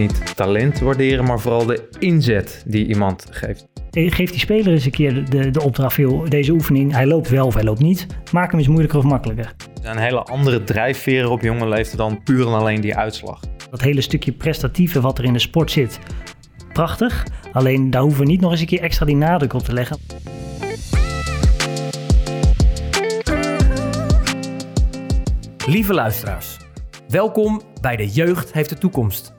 niet talent waarderen, maar vooral de inzet die iemand geeft. Geef die speler eens een keer de, de opdracht, joh, deze oefening, hij loopt wel of hij loopt niet. Maak hem eens moeilijker of makkelijker. Er zijn hele andere drijfveren op jonge leeftijd dan puur en alleen die uitslag. Dat hele stukje prestatieve wat er in de sport zit, prachtig. Alleen daar hoeven we niet nog eens een keer extra die nadruk op te leggen. Lieve luisteraars, welkom bij De Jeugd heeft de toekomst.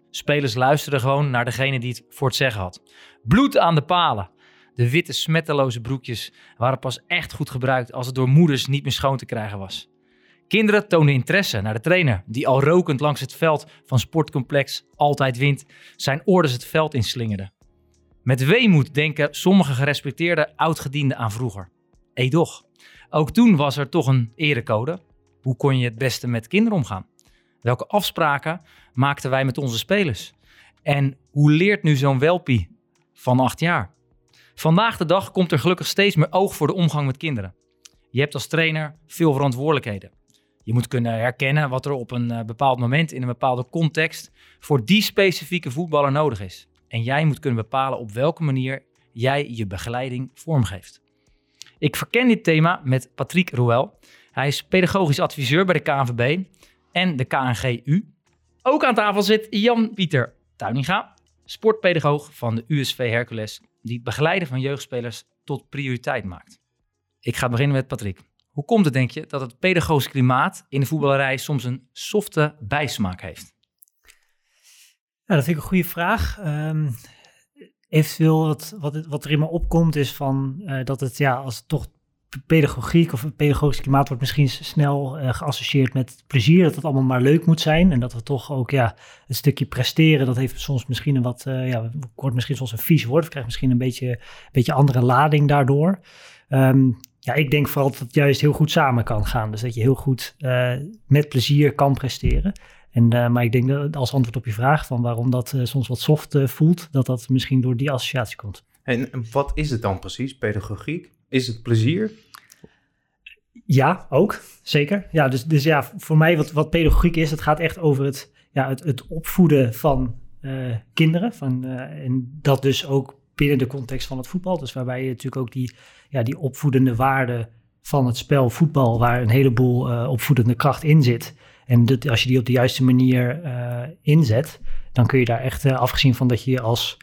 Spelers luisterden gewoon naar degene die het voor het zeggen had. Bloed aan de palen. De witte smetteloze broekjes waren pas echt goed gebruikt als het door moeders niet meer schoon te krijgen was. Kinderen toonden interesse naar de trainer, die al rokend langs het veld van sportcomplex Altijd Wint zijn orders het veld inslingerde. Met weemoed denken sommige gerespecteerde oudgedienden aan vroeger. Edoch, ook toen was er toch een erecode. Hoe kon je het beste met kinderen omgaan? Welke afspraken maakten wij met onze spelers? En hoe leert nu zo'n welpie van acht jaar? Vandaag de dag komt er gelukkig steeds meer oog voor de omgang met kinderen. Je hebt als trainer veel verantwoordelijkheden. Je moet kunnen herkennen wat er op een eh, bepaald moment in een bepaalde context voor die specifieke voetballer nodig is. En jij moet kunnen bepalen op welke manier jij je begeleiding vormgeeft. Ik verken dit thema met Patrick Roel. Hij is pedagogisch adviseur bij de KNVB en de KNGU. Ook aan tafel zit Jan-Pieter Tuininga, sportpedagoog van de USV Hercules, die het begeleiden van jeugdspelers tot prioriteit maakt. Ik ga beginnen met Patrick. Hoe komt het, denk je, dat het pedagogisch klimaat in de voetballerij soms een softe bijsmaak heeft? Ja, dat vind ik een goede vraag. Um, eventueel wat, wat, wat er in me opkomt is van uh, dat het ja, als het toch pedagogiek of pedagogisch klimaat wordt misschien snel uh, geassocieerd met plezier, dat het allemaal maar leuk moet zijn en dat we toch ook ja, een stukje presteren, dat heeft soms misschien een wat, uh, ja, wordt misschien soms een vies woord, krijgt misschien een beetje, een beetje andere lading daardoor. Um, ja, ik denk vooral dat het juist heel goed samen kan gaan, dus dat je heel goed uh, met plezier kan presteren. En, maar ik denk dat als antwoord op je vraag van waarom dat soms wat soft voelt, dat dat misschien door die associatie komt. En wat is het dan precies, pedagogiek? Is het plezier? Ja, ook. Zeker. Ja, dus, dus ja, voor mij wat, wat pedagogiek is, het gaat echt over het, ja, het, het opvoeden van uh, kinderen. Van, uh, en dat dus ook binnen de context van het voetbal. Dus waarbij je natuurlijk ook die, ja, die opvoedende waarde van het spel voetbal, waar een heleboel uh, opvoedende kracht in zit. En dat, als je die op de juiste manier inzet, dan kun je daar echt, afgezien van dat je je als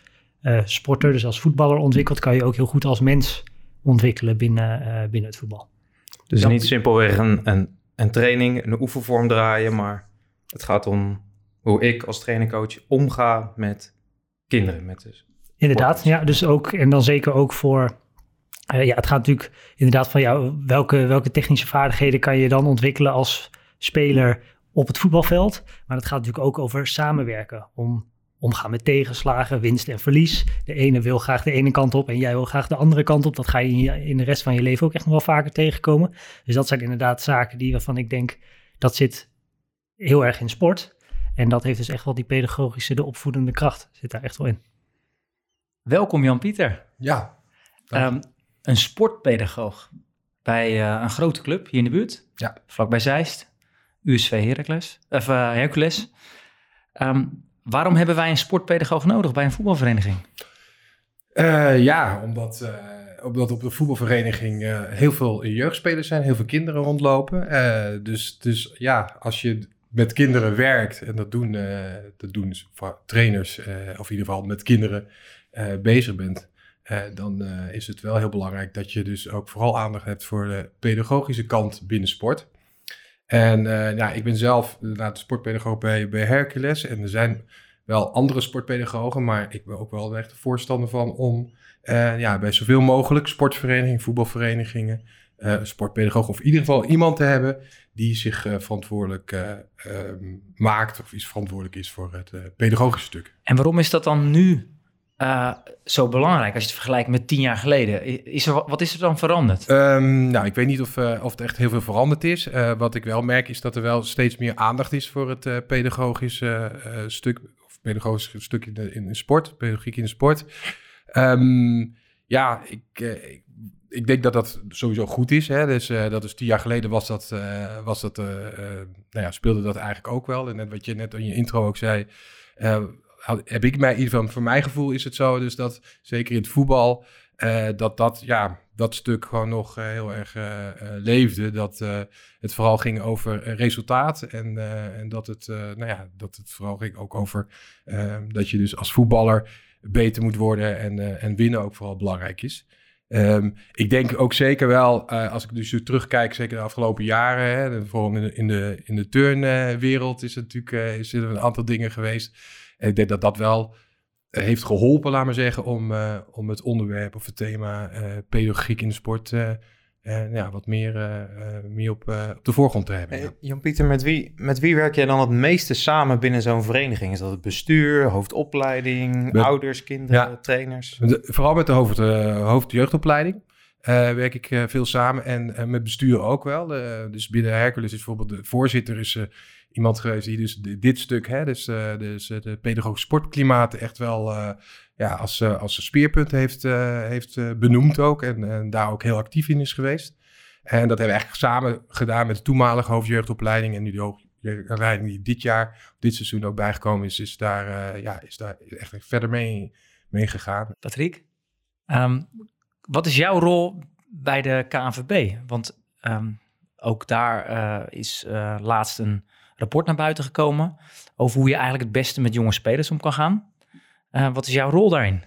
sporter, dus als voetballer ontwikkelt, kan je ook heel goed als mens ontwikkelen binnen, uh, binnen het voetbal. Dus niet simpelweg een, een, een training, een oefenvorm draaien, maar het gaat om hoe ik als trainingcoach omga met kinderen. Met dus inderdaad, ja. Dus ook, en dan zeker ook voor, uh, ja, het gaat natuurlijk inderdaad van jou, welke, welke technische vaardigheden kan je dan ontwikkelen als speler op het voetbalveld. Maar het gaat natuurlijk ook over samenwerken om omgaan met tegenslagen, winst en verlies. De ene wil graag de ene kant op en jij wil graag de andere kant op. Dat ga je in de rest van je leven ook echt nog wel vaker tegenkomen. Dus dat zijn inderdaad zaken die waarvan ik denk, dat zit heel erg in sport. En dat heeft dus echt wel die pedagogische, de opvoedende kracht zit daar echt wel in. Welkom Jan-Pieter. Ja. Um, een sportpedagoog bij uh, een grote club hier in de buurt. Ja. Vlakbij Zeist. USV Heracles, of uh, Hercules. Um, Waarom hebben wij een sportpedagoog nodig bij een voetbalvereniging? Uh, ja, omdat, uh, omdat op de voetbalvereniging uh, heel veel jeugdspelers zijn, heel veel kinderen rondlopen. dus, dus ja, als je met kinderen werkt, en dat doen, dat doen trainers, of in ieder geval met kinderen bezig bent, dan is het wel heel belangrijk dat je dus ook vooral aandacht hebt voor de pedagogische kant binnen sport. En uh, ja, ik ben zelf inderdaad sportpedagoog bij, Hercules. En er zijn wel andere sportpedagogen, maar ik ben ook wel echt voorstander van om uh, ja, bij zoveel mogelijk sportverenigingen, voetbalverenigingen, eh, sportpedagoog of in ieder geval iemand te hebben die zich eh, verantwoordelijk eh, ehm, maakt of iets verantwoordelijk is voor het eh, pedagogische stuk. En waarom is dat dan nu eh, zo belangrijk als je het vergelijkt met tien jaar geleden? Is er, wat is er dan veranderd? Ehm, nou, ik weet niet of, eh, of er echt heel veel veranderd is. Eh, wat ik wel merk is dat er wel steeds meer aandacht is voor het pedagogische stuk, of pedagogisch stuk in in sport, pedagogiek in de sport. Ehm, ja, ik, ik, denk dat dat sowieso goed is. Hè? Dus dat is tien jaar geleden was dat, was dat, nou ja, speelde dat eigenlijk ook wel. En net wat je net in je intro ook zei, heb ik mij, in ieder geval voor mijn gevoel is het zo, dus dat zeker in het voetbal, eh, dat dat, ja, dat stuk gewoon nog eh, heel erg eh, leefde. Dat het vooral ging over resultaat en, en dat, het, nou ja, dat het vooral ging ook over eh, dat je dus als voetballer beter moet worden en, en winnen ook vooral belangrijk is. Ehm, ik denk ook zeker wel, als ik dus terugkijk, zeker de afgelopen jaren, hè, vooral in de, in de, in de turnwereld is er natuurlijk is er een aantal dingen geweest. En ik denk dat dat wel eh, heeft geholpen, laat maar zeggen, om, eh, om het onderwerp of het thema eh, pedagogiek in de sport ja, wat meer, meer op, op de voorgrond te hebben. Ja. Jan-Pieter, met wie, met wie werk jij dan het meeste samen binnen zo'n vereniging? Is dat het bestuur, hoofdopleiding, Met- ouders, kinderen, Ja. trainers? De- vooral met de hoofd, hoofdjeugdopleiding werk ik veel samen en met bestuur ook wel. Dus binnen Hercules is bijvoorbeeld de voorzitter is iemand geweest die dus di- dit stuk, hè, dus, eh, dus eh, de pedagogische sportklimaat echt wel eh, ja, als, eh, als speerpunt heeft, eh, heeft eh, benoemd ook en, en daar ook heel actief in is geweest. En dat hebben we eigenlijk samen gedaan met de toenmalige hoofdjeugdopleiding en nu de hoofdjeugdopleiding die dit jaar, dit seizoen ook bijgekomen is, is daar, eh, ja, is daar echt verder mee, mee gegaan. Patrick, ehm, wat is jouw rol bij de KNVB? Want ehm, ook daar eh, is eh, laatst een rapport naar buiten gekomen over hoe je eigenlijk het beste met jonge spelers om kan gaan. Eh, wat is jouw rol daarin?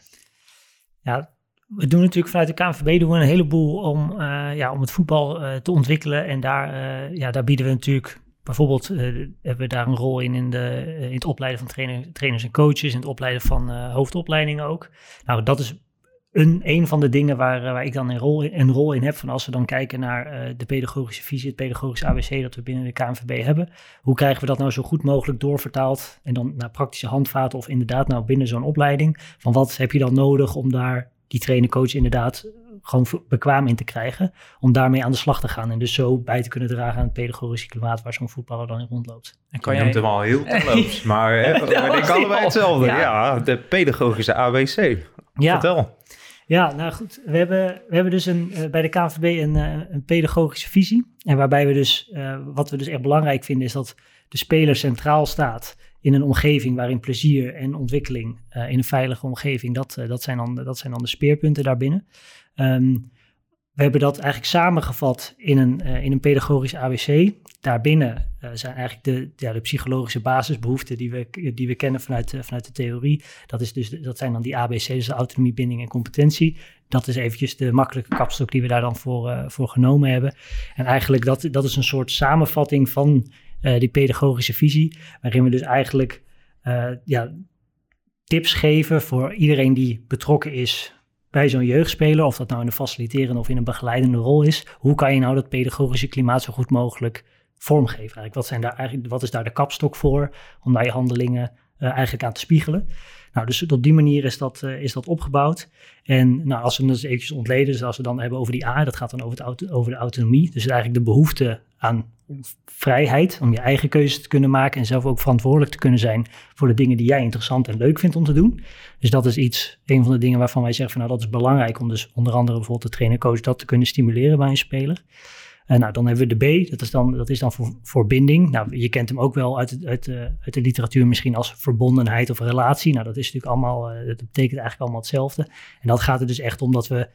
Ja, we doen natuurlijk vanuit de KNVB doen we een heleboel om, eh, ja, om het voetbal eh, te ontwikkelen. En daar, ja, daar bieden we natuurlijk bijvoorbeeld, hebben we daar een rol in in, de, in het opleiden van trainer, trainers en coaches, in het opleiden van hoofdopleidingen ook. Nou, dat is een, een van de dingen waar, eh, waar ik dan een rol, in, een rol in heb. Van als we dan kijken naar eh, de pedagogische visie, het pedagogische ABC dat we binnen de KNVB hebben. Hoe krijgen we dat nou zo goed mogelijk doorvertaald en dan naar praktische handvaten of inderdaad nou binnen zo'n opleiding. Van wat heb je dan nodig om daar die trainer-coach inderdaad gewoon v- bekwaam in te krijgen. Om daarmee aan de slag te gaan en dus zo bij te kunnen dragen aan het pedagogische klimaat waar zo'n voetballer dan in rondloopt. En Kan je jij... hem al heel terloops, maar hè, we denken allebei hetzelfde. Ja. Ja. de pedagogische ABC. Ja, Vertel. Ja, nou goed. We hebben, we hebben dus een, eh, bij de KNVB een, eh, een pedagogische visie. En waarbij we dus, eh, wat we dus echt belangrijk vinden, is dat de speler centraal staat in een omgeving waarin plezier en ontwikkeling in een veilige omgeving, dat, dat, zijn, dan, dat zijn dan de speerpunten daarbinnen. Ehm, we hebben dat eigenlijk samengevat in een, eh, in een pedagogisch ABC. Daarbinnen eh, zijn eigenlijk de, ja, de psychologische basisbehoeften die we, die we kennen vanuit, de- vanuit de theorie. Dat, is dus, dat zijn dan die ABC's, dus autonomie, binding en competentie. Dat is eventjes de makkelijke kapstok die we daar dan voor, eh, voor genomen hebben. En eigenlijk dat, dat is een soort samenvatting van eh, die pedagogische visie, waarin we dus eigenlijk eh, ja, tips geven voor iedereen die betrokken is bij zo'n jeugdspeler, of dat nou in een faciliterende of in een begeleidende rol is. Hoe kan je nou dat pedagogische klimaat zo goed mogelijk vormgeven? Eigenlijk, wat, zijn daar eigenlijk, wat is daar de kapstok voor om daar je handelingen eh, eigenlijk aan te spiegelen? Nou, dus op die manier is dat, eh, is dat opgebouwd. En nou, als we het dus eventjes ontleden, dus als we dan hebben over die A, dat gaat dan over, het over de autonomie. Dus eigenlijk de behoefte aan vrijheid om je eigen keuzes te kunnen maken en zelf ook verantwoordelijk te kunnen zijn voor de dingen die jij interessant en leuk vindt om te doen. Dus dat is iets, een van de dingen waarvan wij zeggen van nou dat is belangrijk om dus onder andere bijvoorbeeld de trainer-coach dat te kunnen stimuleren bij een speler. En nou, dan hebben we de B, dat is dan, dat is dan voor, voor binding. Nou, je kent hem ook wel uit, het, uit, de, uit de literatuur misschien als verbondenheid of relatie. Nou, dat is natuurlijk allemaal, eh, dat betekent eigenlijk allemaal hetzelfde. En dat gaat er dus echt om dat we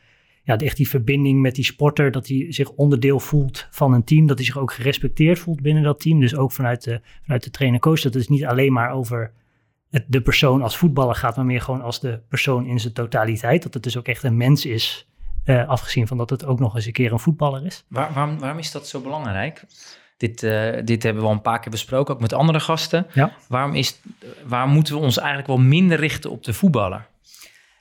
ja, echt die verbinding met die sporter, dat hij zich onderdeel voelt van een team, dat hij zich ook gerespecteerd voelt binnen dat team. Dus ook vanuit de, vanuit de trainer-coach. Dat is niet alleen maar over het, de persoon als voetballer gaat, maar meer gewoon als de persoon in zijn totaliteit. Dat het dus ook echt een mens is, eh, afgezien van dat het ook nog eens een keer een voetballer is. Waar, waarom, waarom is dat zo belangrijk? Dit, eh, dit hebben we al een paar keer besproken, ook met andere gasten. Ja. Waarom, is, waarom moeten we ons eigenlijk wel minder richten op de voetballer?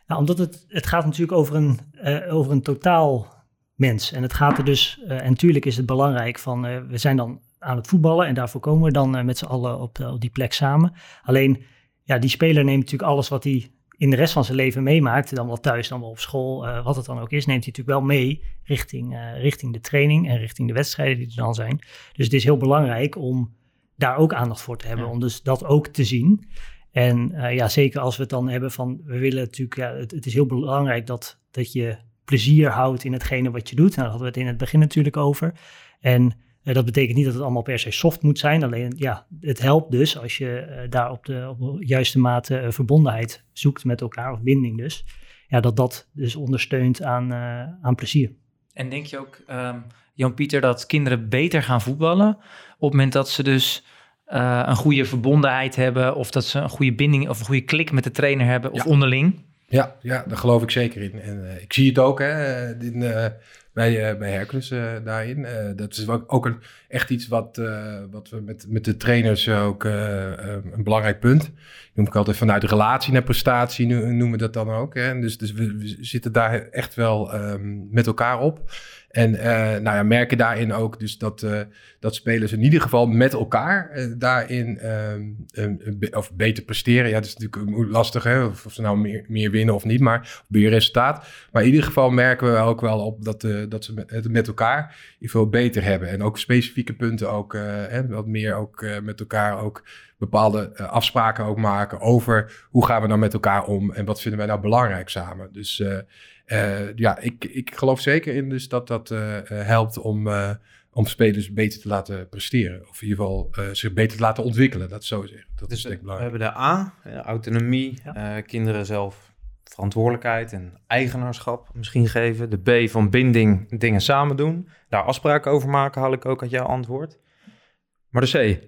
Nou, omdat het, het gaat natuurlijk over een, eh, over een totaal mens. En het gaat er dus, uh, en natuurlijk is het belangrijk van, uh, we zijn dan aan het voetballen en daarvoor komen we dan met z'n allen op, op, die plek samen. Alleen, ja, die speler neemt natuurlijk alles wat hij in de rest van zijn leven meemaakt, dan wel thuis, dan wel op school, wat het dan ook is, neemt hij natuurlijk wel mee richting, richting de training en richting de wedstrijden die er dan zijn. Dus het is heel belangrijk om daar ook aandacht voor te hebben, ja. om dus dat ook te zien. En ja, zeker als we het dan hebben van, we willen natuurlijk, ja, het, het is heel belangrijk dat, dat je plezier houdt in hetgene wat je doet. Nou, daar hadden we het in het begin natuurlijk over. En uh, dat betekent niet dat het allemaal per se soft moet zijn. Alleen ja, het helpt dus als je uh, daar op de, op juiste mate verbondenheid zoekt met elkaar, of binding dus. Ja, dat dat dus ondersteunt aan, aan plezier. En denk je ook, um, Jan-Pieter, dat kinderen beter gaan voetballen op het moment dat ze dus een goede verbondenheid hebben, of dat ze een goede binding of een goede klik met de trainer hebben, of ja. onderling? Ja, ja, daar geloof ik zeker in. En uh, ik zie het ook hè, in, uh, bij, bij Hercules daarin. dat is ook, ook een, echt iets wat, wat we met, met de trainers ook een belangrijk punt. Noem ik altijd vanuit relatie naar prestatie, noemen we dat dan ook. Hè. Dus, dus we, we zitten daar echt wel um, met elkaar op. En uh, nou ja, merken daarin ook dus dat, uh, dat spelers in ieder geval met elkaar uh, daarin um, of beter presteren. Ja, dat is natuurlijk lastig hè, of, ze nou meer, meer winnen of niet, maar meer resultaat. Maar in ieder geval merken we ook wel op dat, dat ze het met elkaar geval beter hebben. En ook specifieke punten ook, hè, wat meer ook met elkaar ook bepaalde afspraken ook maken over hoe gaan we nou met elkaar om en wat vinden wij nou belangrijk samen. Dus ja, ik, ik geloof zeker in dus dat dat uh, helpt om, uh, om spelers beter te laten presteren. Of in ieder geval zich beter te laten ontwikkelen, dat zo zeggen. Dat dus is denk ik we belangrijk. hebben de A, autonomie, ja. kinderen zelf verantwoordelijkheid en eigenaarschap misschien geven. De B van binding, dingen samen doen. Daar afspraken over maken, haal ik ook uit jouw antwoord. Maar de C,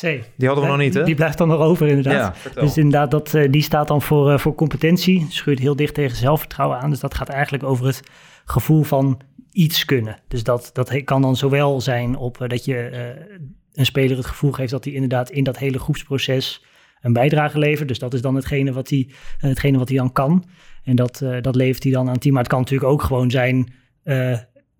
C. Die hadden we nog niet, hè? Die blijft dan nog over, inderdaad. Ja, dus inderdaad, dat, uh, die staat dan voor, uh, voor competentie. Schuurt heel dicht tegen zelfvertrouwen aan. Dus dat gaat eigenlijk over het gevoel van iets kunnen. Dus dat, dat kan dan zowel zijn op uh, dat je een speler het gevoel geeft dat hij inderdaad in dat hele groepsproces een bijdrage levert. Dus dat is dan hetgene wat hij, hetgene wat hij dan kan. En dat, dat levert hij dan aan het team. Maar het kan natuurlijk ook gewoon zijn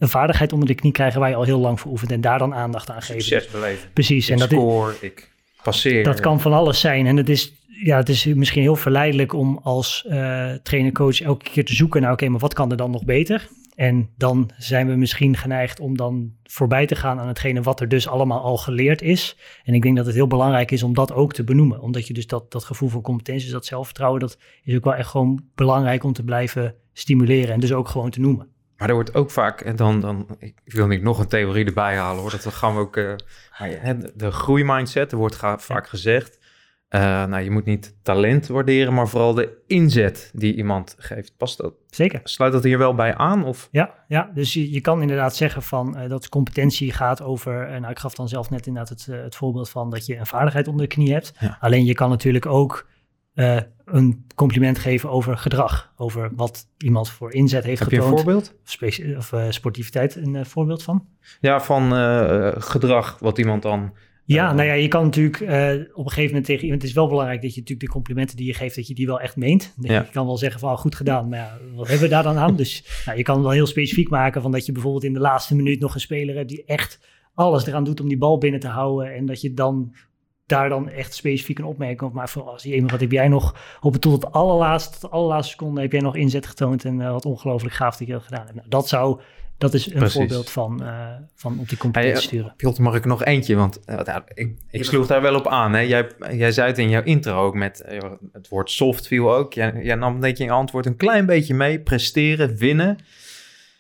een vaardigheid onder de knie krijgen waar je al heel lang voor oefent en daar dan aandacht aan geven. Succes beleven. Precies. Ik en dat score, ik passeer. Dat kan van alles zijn. En het is, ja, het is misschien heel verleidelijk om als uh, trainer-coach elke keer te zoeken naar, oké, okay, maar wat kan er dan nog beter? En dan zijn we misschien geneigd om dan voorbij te gaan aan hetgene wat er dus allemaal al geleerd is. En ik denk dat het heel belangrijk is om dat ook te benoemen. Omdat je dus dat, dat gevoel van competentie, dat zelfvertrouwen, dat is ook wel echt gewoon belangrijk om te blijven stimuleren. En dus ook gewoon te noemen. Maar er wordt ook vaak, en dan, dan ik wil niet nog een theorie erbij halen hoor, dat gaan we ook, uh, maar ja, de groeimindset, er wordt ga, vaak gezegd, uh, nou je moet niet talent waarderen, maar vooral de inzet die iemand geeft. Past dat? Zeker. Sluit dat hier wel bij aan? Of? Ja, ja, dus je, je kan inderdaad zeggen van uh, dat competentie gaat over, nou ik gaf dan zelf net inderdaad het, het voorbeeld van dat je een vaardigheid onder de knie hebt. Ja. Alleen je kan natuurlijk ook uh, een compliment geven over gedrag. Over wat iemand voor inzet heeft Heb getoond. je een voorbeeld? Speci of uh, sportiviteit een uh, voorbeeld van? Ja, van uh, gedrag wat iemand dan... Ja, nou ja, je kan natuurlijk op een gegeven moment tegen iemand... Het is wel belangrijk dat je natuurlijk de complimenten die je geeft... dat je die wel echt meent. Ja. Je kan wel zeggen van, oh, goed gedaan. Maar ja, wat hebben we daar dan aan? Dus nou, je kan wel heel specifiek maken... van dat je bijvoorbeeld in de laatste minuut nog een speler hebt... die echt alles eraan doet om die bal binnen te houden... en dat je dan daar dan echt specifiek een opmerking op. Maar voor als je wat heb jij nog op het tot het allerlaatste, tot de allerlaatste seconde heb jij nog inzet getoond en uh, wat ongelooflijk gaaf dat je dat gedaan hebt. Nou, dat zou, dat is een Precies. voorbeeld van, uh, van op die competentie Hey, sturen. Piotr, mag ik nog eentje? Want uh, ik, ik sloeg daar wel op aan. Hè? Jij, jij zei het in jouw intro ook met uh, het woord soft viel ook. Jij, jij nam denk je in je antwoord een klein beetje mee. Presteren, winnen.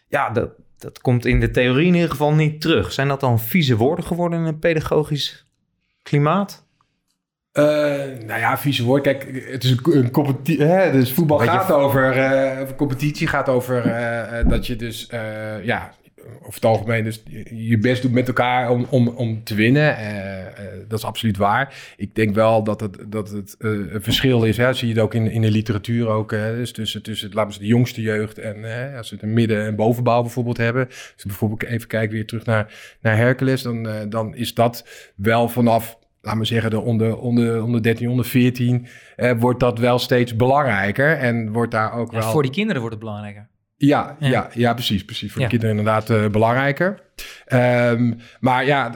Ja, dat, dat komt in de theorie in ieder geval niet terug. Zijn dat dan vieze woorden geworden in een pedagogisch klimaat? Uh, nou ja, vieze woord. Kijk, het is een, een competitie. Dus voetbal gaat over, uh, over competitie, gaat over uh, dat je dus, ja, over het algemeen dus je best doet met elkaar om, om, om te winnen. dat is absoluut waar. Ik denk wel dat het, dat het een verschil is. Hè. Zie je het ook in, in de literatuur ook. dus tussen, tussen laten we de jongste jeugd en als we het een midden- en bovenbouw bijvoorbeeld hebben. Als we bijvoorbeeld even kijken weer terug naar, naar Hercules, dan, dan is dat wel vanaf laat maar zeggen, de onder, onder, onder 13, onder 14, eh, wordt dat wel steeds belangrijker. En wordt daar ook Ja, wel... voor die kinderen wordt het belangrijker. Ja, Ja. ja. Ja, precies, precies. Voor Ja. de kinderen inderdaad eh, belangrijker. Ehm, maar ja,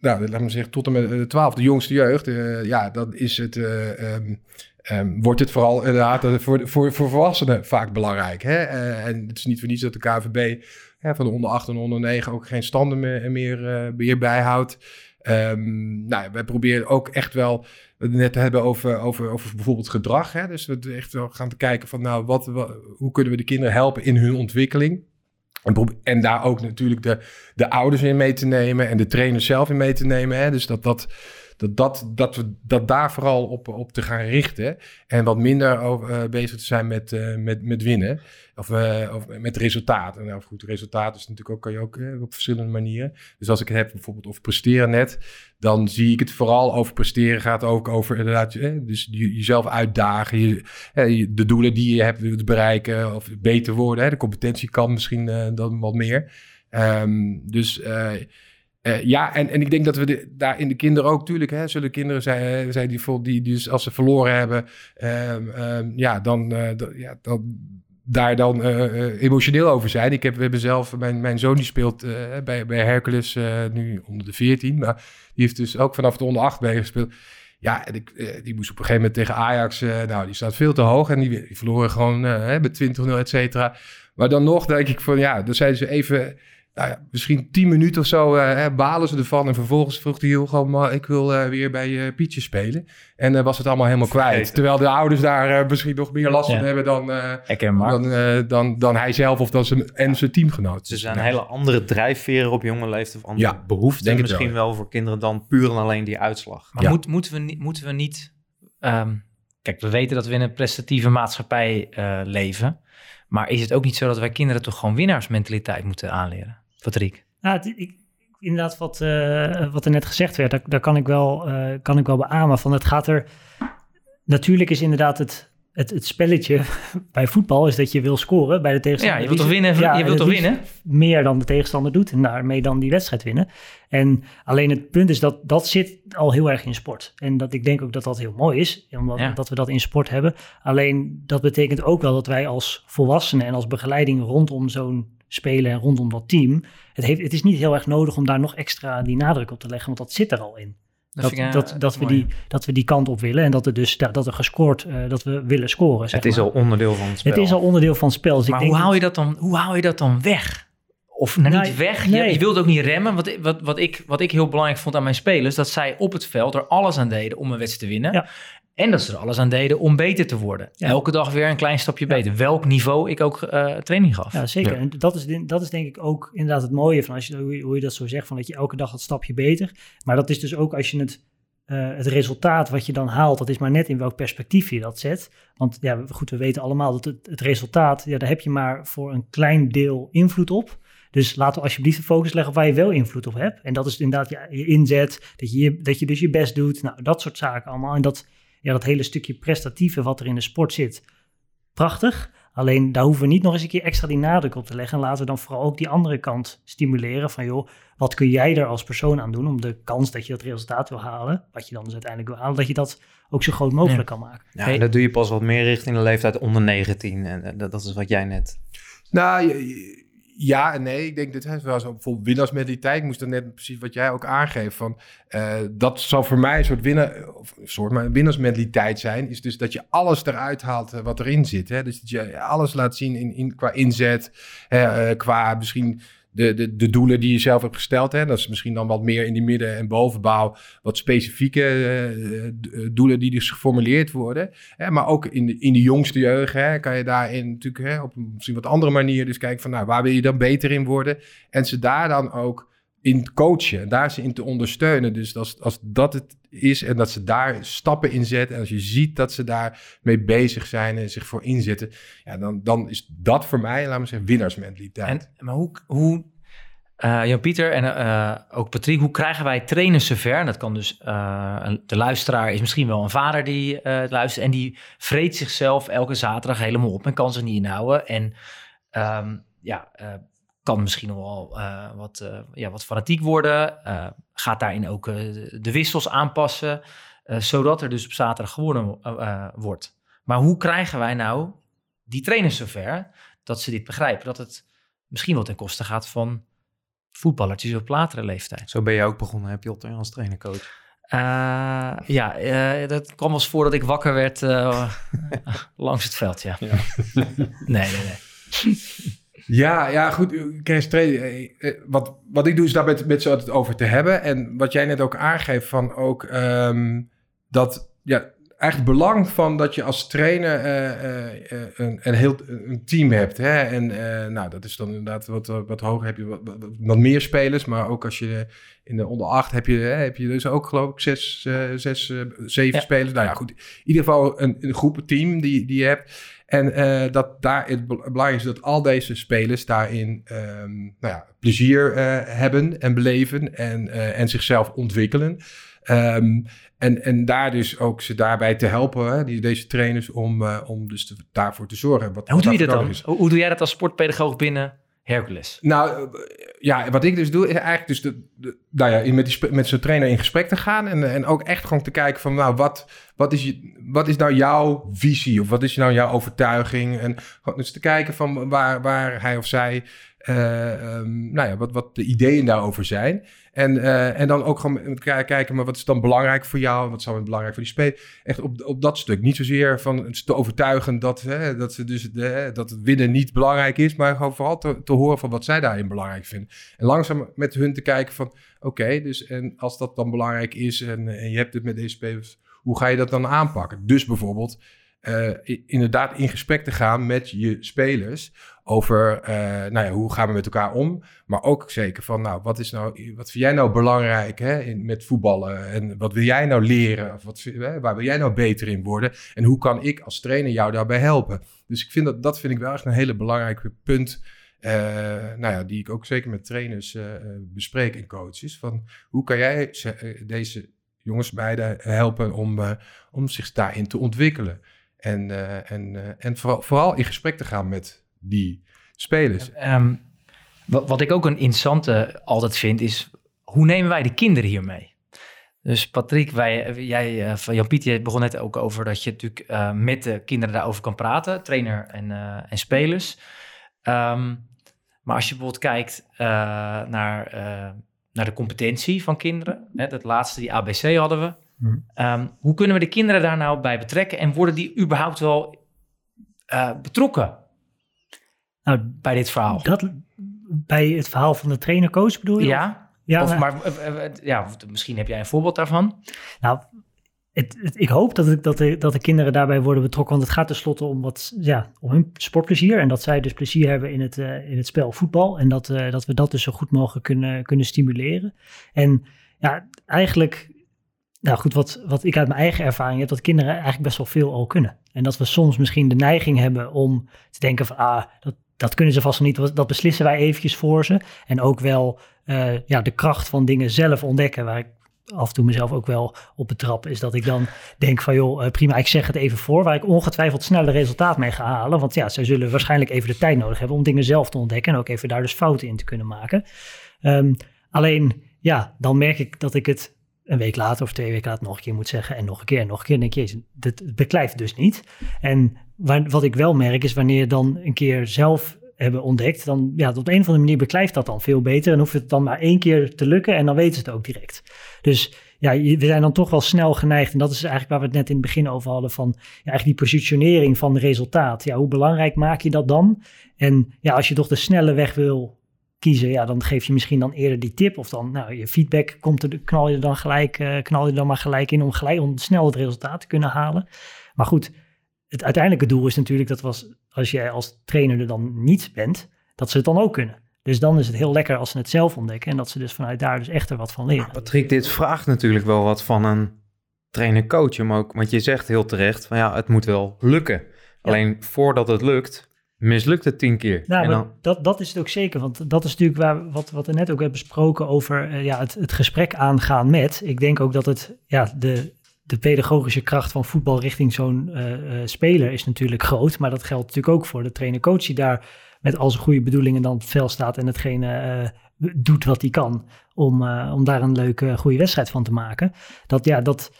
nou, laat me zeggen, tot en met de 12, de jongste jeugd, eh, ja, dan is het, eh, ehm, ehm, wordt het vooral inderdaad eh, voor, voor, voor volwassenen vaak belangrijk. Hè? Eh, en het is niet voor niets dat de KVB hè, van de onder 8 en onder 9 ook geen standen meer, meer, eh, meer bijhoudt. Ehm, nou, wij proberen ook echt wel, we het net hebben over, over, over bijvoorbeeld gedrag. Hè? Dus we echt wel gaan te kijken van, nou, wat, wat- hoe kunnen we de kinderen helpen in hun ontwikkeling? En, en daar ook natuurlijk de, de ouders in mee te nemen en de trainers zelf in mee te nemen. Hè? Dus dat, dat, dat, dat, dat we dat daar vooral op, op te gaan richten. En wat minder over, eh, bezig te zijn met, eh, met, met winnen. Of, eh, of met resultaat. En nou goed, resultaat is natuurlijk ook, kan je ook op verschillende manieren. Dus als ik het heb bijvoorbeeld over presteren net, dan zie ik het vooral over presteren. Gaat ook over inderdaad, dus je- jezelf uitdagen. De doelen die je hebt wilt bereiken of beter worden. Hè. De competentie kan misschien dan wat meer. Ehm, dus eh, ja, en, en ik denk dat we daar in de kinderen ook, tuurlijk, hè, zullen kinderen zijn, zijn die, die, dus als ze verloren hebben, ehm, ehm, ja, dan, eh, ja, dan daar dan eh, emotioneel over zijn. Ik heb, we hebben zelf, mijn, mijn zoon die speelt bij, bij Hercules nu onder de 14, maar die heeft dus ook vanaf de onder 8 meegespeeld. Ja, en ik, die moest op een gegeven moment tegen Ajax, nou, die staat veel te hoog en die, die verloren gewoon met 20-0, et cetera. Maar dan nog denk ik van, ja, dan zijn ze even, nou ja, misschien 10 minuten of zo eh, hè, balen ze ervan. En vervolgens vroeg hij heel gewoon, maar ik wil eh, weer bij eh Pietje spelen. En eh, was het allemaal helemaal kwijt. Vergeten. Terwijl de ouders daar eh, misschien nog meer last Ja. van hebben dan, eh, dan, eh, dan, dan hij zelf of dan zijn, en zijn teamgenoot. Ze zijn Ja. hele andere drijfveren op jonge leeftijd. Of andere Ja, behoeften denk misschien wel, wel, voor kinderen dan puur en alleen die uitslag. Maar Ja. moet, moeten, we, niet- moeten we niet... ehm, kijk, we weten dat we in een prestatieve maatschappij eh, leven. Maar is het ook niet zo dat wij kinderen toch gewoon winnaarsmentaliteit moeten aanleren? Patrick? Nou, het- ik, inderdaad, wat, eh, wat er net gezegd werd, daar, daar kan, ik wel, eh, kan ik wel beamen. Van het gaat er. Natuurlijk is inderdaad het, het, het spelletje bij voetbal is dat je wil scoren bij de Ja, tegenstander. je wilt toch winnen? Ja, je wilt toch winnen? Meer dan de tegenstander doet en daarmee dan die wedstrijd winnen. En alleen het punt is dat dat zit al heel erg in sport. En dat ik denk ook dat dat heel mooi is, omdat Ja. dat we dat in sport hebben. Alleen dat betekent ook wel dat wij als volwassenen en als begeleiding rondom zo'n spelen en rondom dat team. Het, heeft, het is niet heel erg nodig om daar nog extra die nadruk op te leggen, want dat zit er al in. Dat, eh, dat, dat, we die, dat we die kant op willen en dat er dus dat er gescoord, eh, dat we willen scoren. zeg Het is maar. al onderdeel van het spel. het is al onderdeel van het spel. Dus Maar ik denk hoe haal, dat- je dat dan, hoe haal je dat dan weg? Of nou, Nou, niet weg, je, nee. je wilt ook niet remmen. Wat, wat, wat, ik, wat ik heel belangrijk vond aan mijn spelers... dat zij op het veld er alles aan deden om een wedstrijd te winnen. Ja. En dat ze er alles aan deden om beter te worden. Ja. Elke dag weer een klein stapje beter. Welk niveau ik ook eh, training gaf. Ja, zeker. Ja. En dat is, dat is denk ik ook inderdaad het mooie van als je, hoe, je, dat zo zegt, van dat je elke dag dat stapje beter. Maar dat is dus ook als je het, eh, het resultaat wat je dan haalt, dat is maar net in welk perspectief je dat zet. Want ja, goed, we weten allemaal dat het, het resultaat, ja, daar heb je maar voor een klein deel invloed op. Dus laten we alsjeblieft de focus leggen op waar je wel invloed op hebt. En dat is inderdaad je, je inzet, dat je, je- dat je dus je best doet. Nou, dat soort zaken allemaal. En dat, ja, dat hele stukje prestatieve wat er in de sport zit, prachtig. Alleen daar hoeven we niet nog eens een keer extra die nadruk op te leggen. En laten we dan vooral ook die andere kant stimuleren. Van joh, wat kun jij er als persoon aan doen om de kans dat je dat resultaat wil halen, wat je dan dus uiteindelijk wil halen, dat je dat ook zo groot mogelijk kan maken. Ja, Hey. dat doe je pas wat meer richting de leeftijd onder 19. En eh, dat, dat is wat jij net... Nou, je- ja en nee. Ik denk dat het wel zo bijvoorbeeld winnaarsmentaliteit. Ik moest dan net precies wat jij ook aangeeft. Van, eh, dat zal voor mij een soort, winnaar, of soort maar winnaarsmentaliteit zijn. Is dus dat je alles eruit haalt eh, wat erin zit. Hè? Dus dat je alles laat zien in, in, qua inzet. eh, qua misschien de, de, de doelen die je zelf hebt gesteld. Hè? Dat is misschien dan wat meer in die midden- en bovenbouw. Wat specifieke eh, eh, doelen die dus geformuleerd worden. Hè? Maar ook in de, in de jongste jeugd hè, kan je daarin natuurlijk hè, op een misschien wat andere manier. Dus kijken van nou, waar wil je dan beter in worden? En ze daar dan ook in coachen. En daar ze in te ondersteunen. Dus als, als dat het is en dat ze daar stappen in zetten. En als je ziet dat ze daar mee bezig zijn en zich voor inzetten. Ja, dan, dan is dat voor mij, laten we zeggen, winnaarsmentaliteit. En, maar hoe, hoe eh, Jan-Pieter en eh, ook Patrick, hoe krijgen wij trainers zover? En dat kan dus, eh, de luisteraar is misschien wel een vader die luistert en die vreet zichzelf elke zaterdag helemaal op en kan zich niet inhouden. En ehm, ja, kan misschien wel eh, wat, eh, ja, wat fanatiek worden, eh, gaat daarin ook de wissels aanpassen, zodat er dus op zaterdag gewonnen wordt. Maar hoe krijgen wij nou die trainers zover dat ze dit begrijpen. Dat het misschien wel ten koste gaat van voetballertjes op latere leeftijd. Zo ben je ook begonnen, heb je op als trainercoach? Uh, ja, uh, dat kwam eens voor dat ik wakker werd uh, langs het veld, ja. ja. nee, nee, nee. Ja, ja, goed. Kees, wat, wat ik doe is daar met, met ze altijd over te hebben. En wat jij net ook aangeeft van ook um, dat ja, eigenlijk het belang van dat je als trainer uh, uh, een, een heel een team hebt. Hè? En nou, dat is dan inderdaad wat, wat hoger. Heb je wat, wat, meer spelers, maar ook als je in de onder acht heb je, heb je dus ook geloof ik zes, zes zeven spelers. Nou ja, goed. In ieder geval een, een groep, een team die, die je hebt. En dat daar het belangrijk is dat al deze spelers daarin um, nou ja, plezier hebben en beleven en, en zichzelf ontwikkelen. Um, en, en daar dus ook ze daarbij te helpen, hè, die, deze trainers, om, uh, om dus te, daarvoor te zorgen. Wat, hoe doe je dat dan? Hoe, hoe, doe jij dat als sportpedagoog binnen Hercules? Nou, ja, wat ik dus doe, is eigenlijk dus de, de nou ja, met, die, met zo'n trainer in gesprek te gaan. En, en ook echt gewoon te kijken van, nou, wat, wat, is, je, wat is nou jouw visie? Of wat is nou jouw overtuiging? En gewoon dus te kijken van waar, waar hij of zij, uh, um, nou ja, wat, wat de ideeën daarover zijn. En, uh, en dan ook gewoon kijken, maar wat is dan belangrijk voor jou? Wat zou belangrijk voor die speler? Echt op, op dat stuk. Niet zozeer van te overtuigen dat, hè, dat, ze dus, dat het winnen niet belangrijk is, maar gewoon vooral te, te horen van wat zij daarin belangrijk vinden. En langzaam met hun te kijken van, oké, dus en als dat dan belangrijk is en, en je hebt het met deze spelers, hoe ga je dat dan aanpakken? Dus bijvoorbeeld uh, inderdaad in gesprek te gaan met je spelers over uh, nou ja, hoe gaan we met elkaar om. Maar ook zeker van, nou, wat, is nou, wat vind jij nou belangrijk hè, in, met voetballen? En wat wil jij nou leren? Of wat, waar wil jij nou beter in worden? En hoe kan ik als trainer jou daarbij helpen? Dus ik vind dat, dat vind ik wel echt een hele belangrijke punt. Uh, nou ja, die ik ook zeker met trainers bespreek en coaches. Van hoe kan jij deze jongens beide helpen om, om zich daarin te ontwikkelen? En, uh, en, uh, en vooral, vooral, in gesprek te gaan met die spelers. Um, wat, ik ook een interessante altijd vind, is hoe nemen wij de kinderen hiermee? Dus Patrick, wij, jij uh, van Jan Piet, begon net ook over dat je natuurlijk met de kinderen daarover kan praten, trainer en, en spelers. Um, maar als je bijvoorbeeld kijkt naar, naar de competentie van kinderen, hè, dat laatste, die ABC hadden we. Um, hoe kunnen we de kinderen daar nou bij betrekken en worden die überhaupt wel betrokken nou, bij dit verhaal? Dat, bij het verhaal van de trainer-coach bedoel je? Ja. ja of, maar ja, misschien heb jij een voorbeeld daarvan. Nou, het, het, ik hoop dat, ik, dat, de, dat de kinderen daarbij worden betrokken. Want het gaat tenslotte om, wat, ja, om hun sportplezier. En dat zij dus plezier hebben in het, uh, in het spel voetbal. En dat, uh, dat we dat dus zo goed mogelijk kunnen, kunnen stimuleren. En ja, eigenlijk, nou goed, wat, wat ik uit mijn eigen ervaring heb, dat kinderen eigenlijk best wel veel al kunnen. En dat we soms misschien de neiging hebben om te denken van, ah, dat, dat kunnen ze vast nog niet. Dat beslissen wij eventjes voor ze. En ook wel uh, ja, de kracht van dingen zelf ontdekken. Waar ik af en toe mezelf ook wel op betrap. Is dat ik dan denk van joh, uh, prima, ik zeg het even voor. Waar ik ongetwijfeld sneller resultaat mee ga halen. Want ja, zij zullen waarschijnlijk even de tijd nodig hebben om dingen zelf te ontdekken. En ook even daar dus fouten in te kunnen maken. Um, alleen ja, dan merk ik dat ik het een week later of twee weken later nog een keer moet zeggen. En nog een keer en nog een keer. En denk je, dit beklijft dus niet. En wat ik wel merk is wanneer je dan een keer zelf hebben ontdekt, dan ja, op een of andere manier beklijft dat dan veel beter. En hoeft het dan maar één keer te lukken en dan weten ze het ook direct. Dus ja, we zijn dan toch wel snel geneigd. En dat is eigenlijk waar we het net in het begin over hadden. Van ja, eigenlijk die positionering van resultaat. Ja, hoe belangrijk maak je dat dan? En ja, als je toch de snelle weg wil kiezen, ja, dan geef je misschien dan eerder die tip. Of dan, nou, je feedback komt er, knal je dan gelijk, uh, knal je dan maar gelijk in om gelijk om snel het resultaat te kunnen halen. Maar goed, het uiteindelijke doel is natuurlijk dat was, als jij als trainer er dan niet bent, dat ze het dan ook kunnen. Dus dan is het heel lekker als ze het zelf ontdekken en dat ze dus vanuit daar dus echt er wat van leren. Patrick, dit vraagt natuurlijk wel wat van een trainer-coach, maar ook, want je zegt heel terecht van ja, het moet wel lukken. Alleen voordat het lukt, mislukt het tien keer. Nou, dan... dat, dat is het ook zeker, want dat is natuurlijk waar, wat, wat we net ook hebben besproken over uh, ja, het, het gesprek aangaan met. Ik denk ook dat het, ja, de, de pedagogische kracht van voetbal richting zo'n uh, uh, speler is natuurlijk groot. Maar dat geldt natuurlijk ook voor de trainer-coach die daar met al zijn goede bedoelingen dan op het veld staat en hetgene uh, doet wat hij kan om, om daar een leuke, goede wedstrijd van te maken. Dat, ja, dat,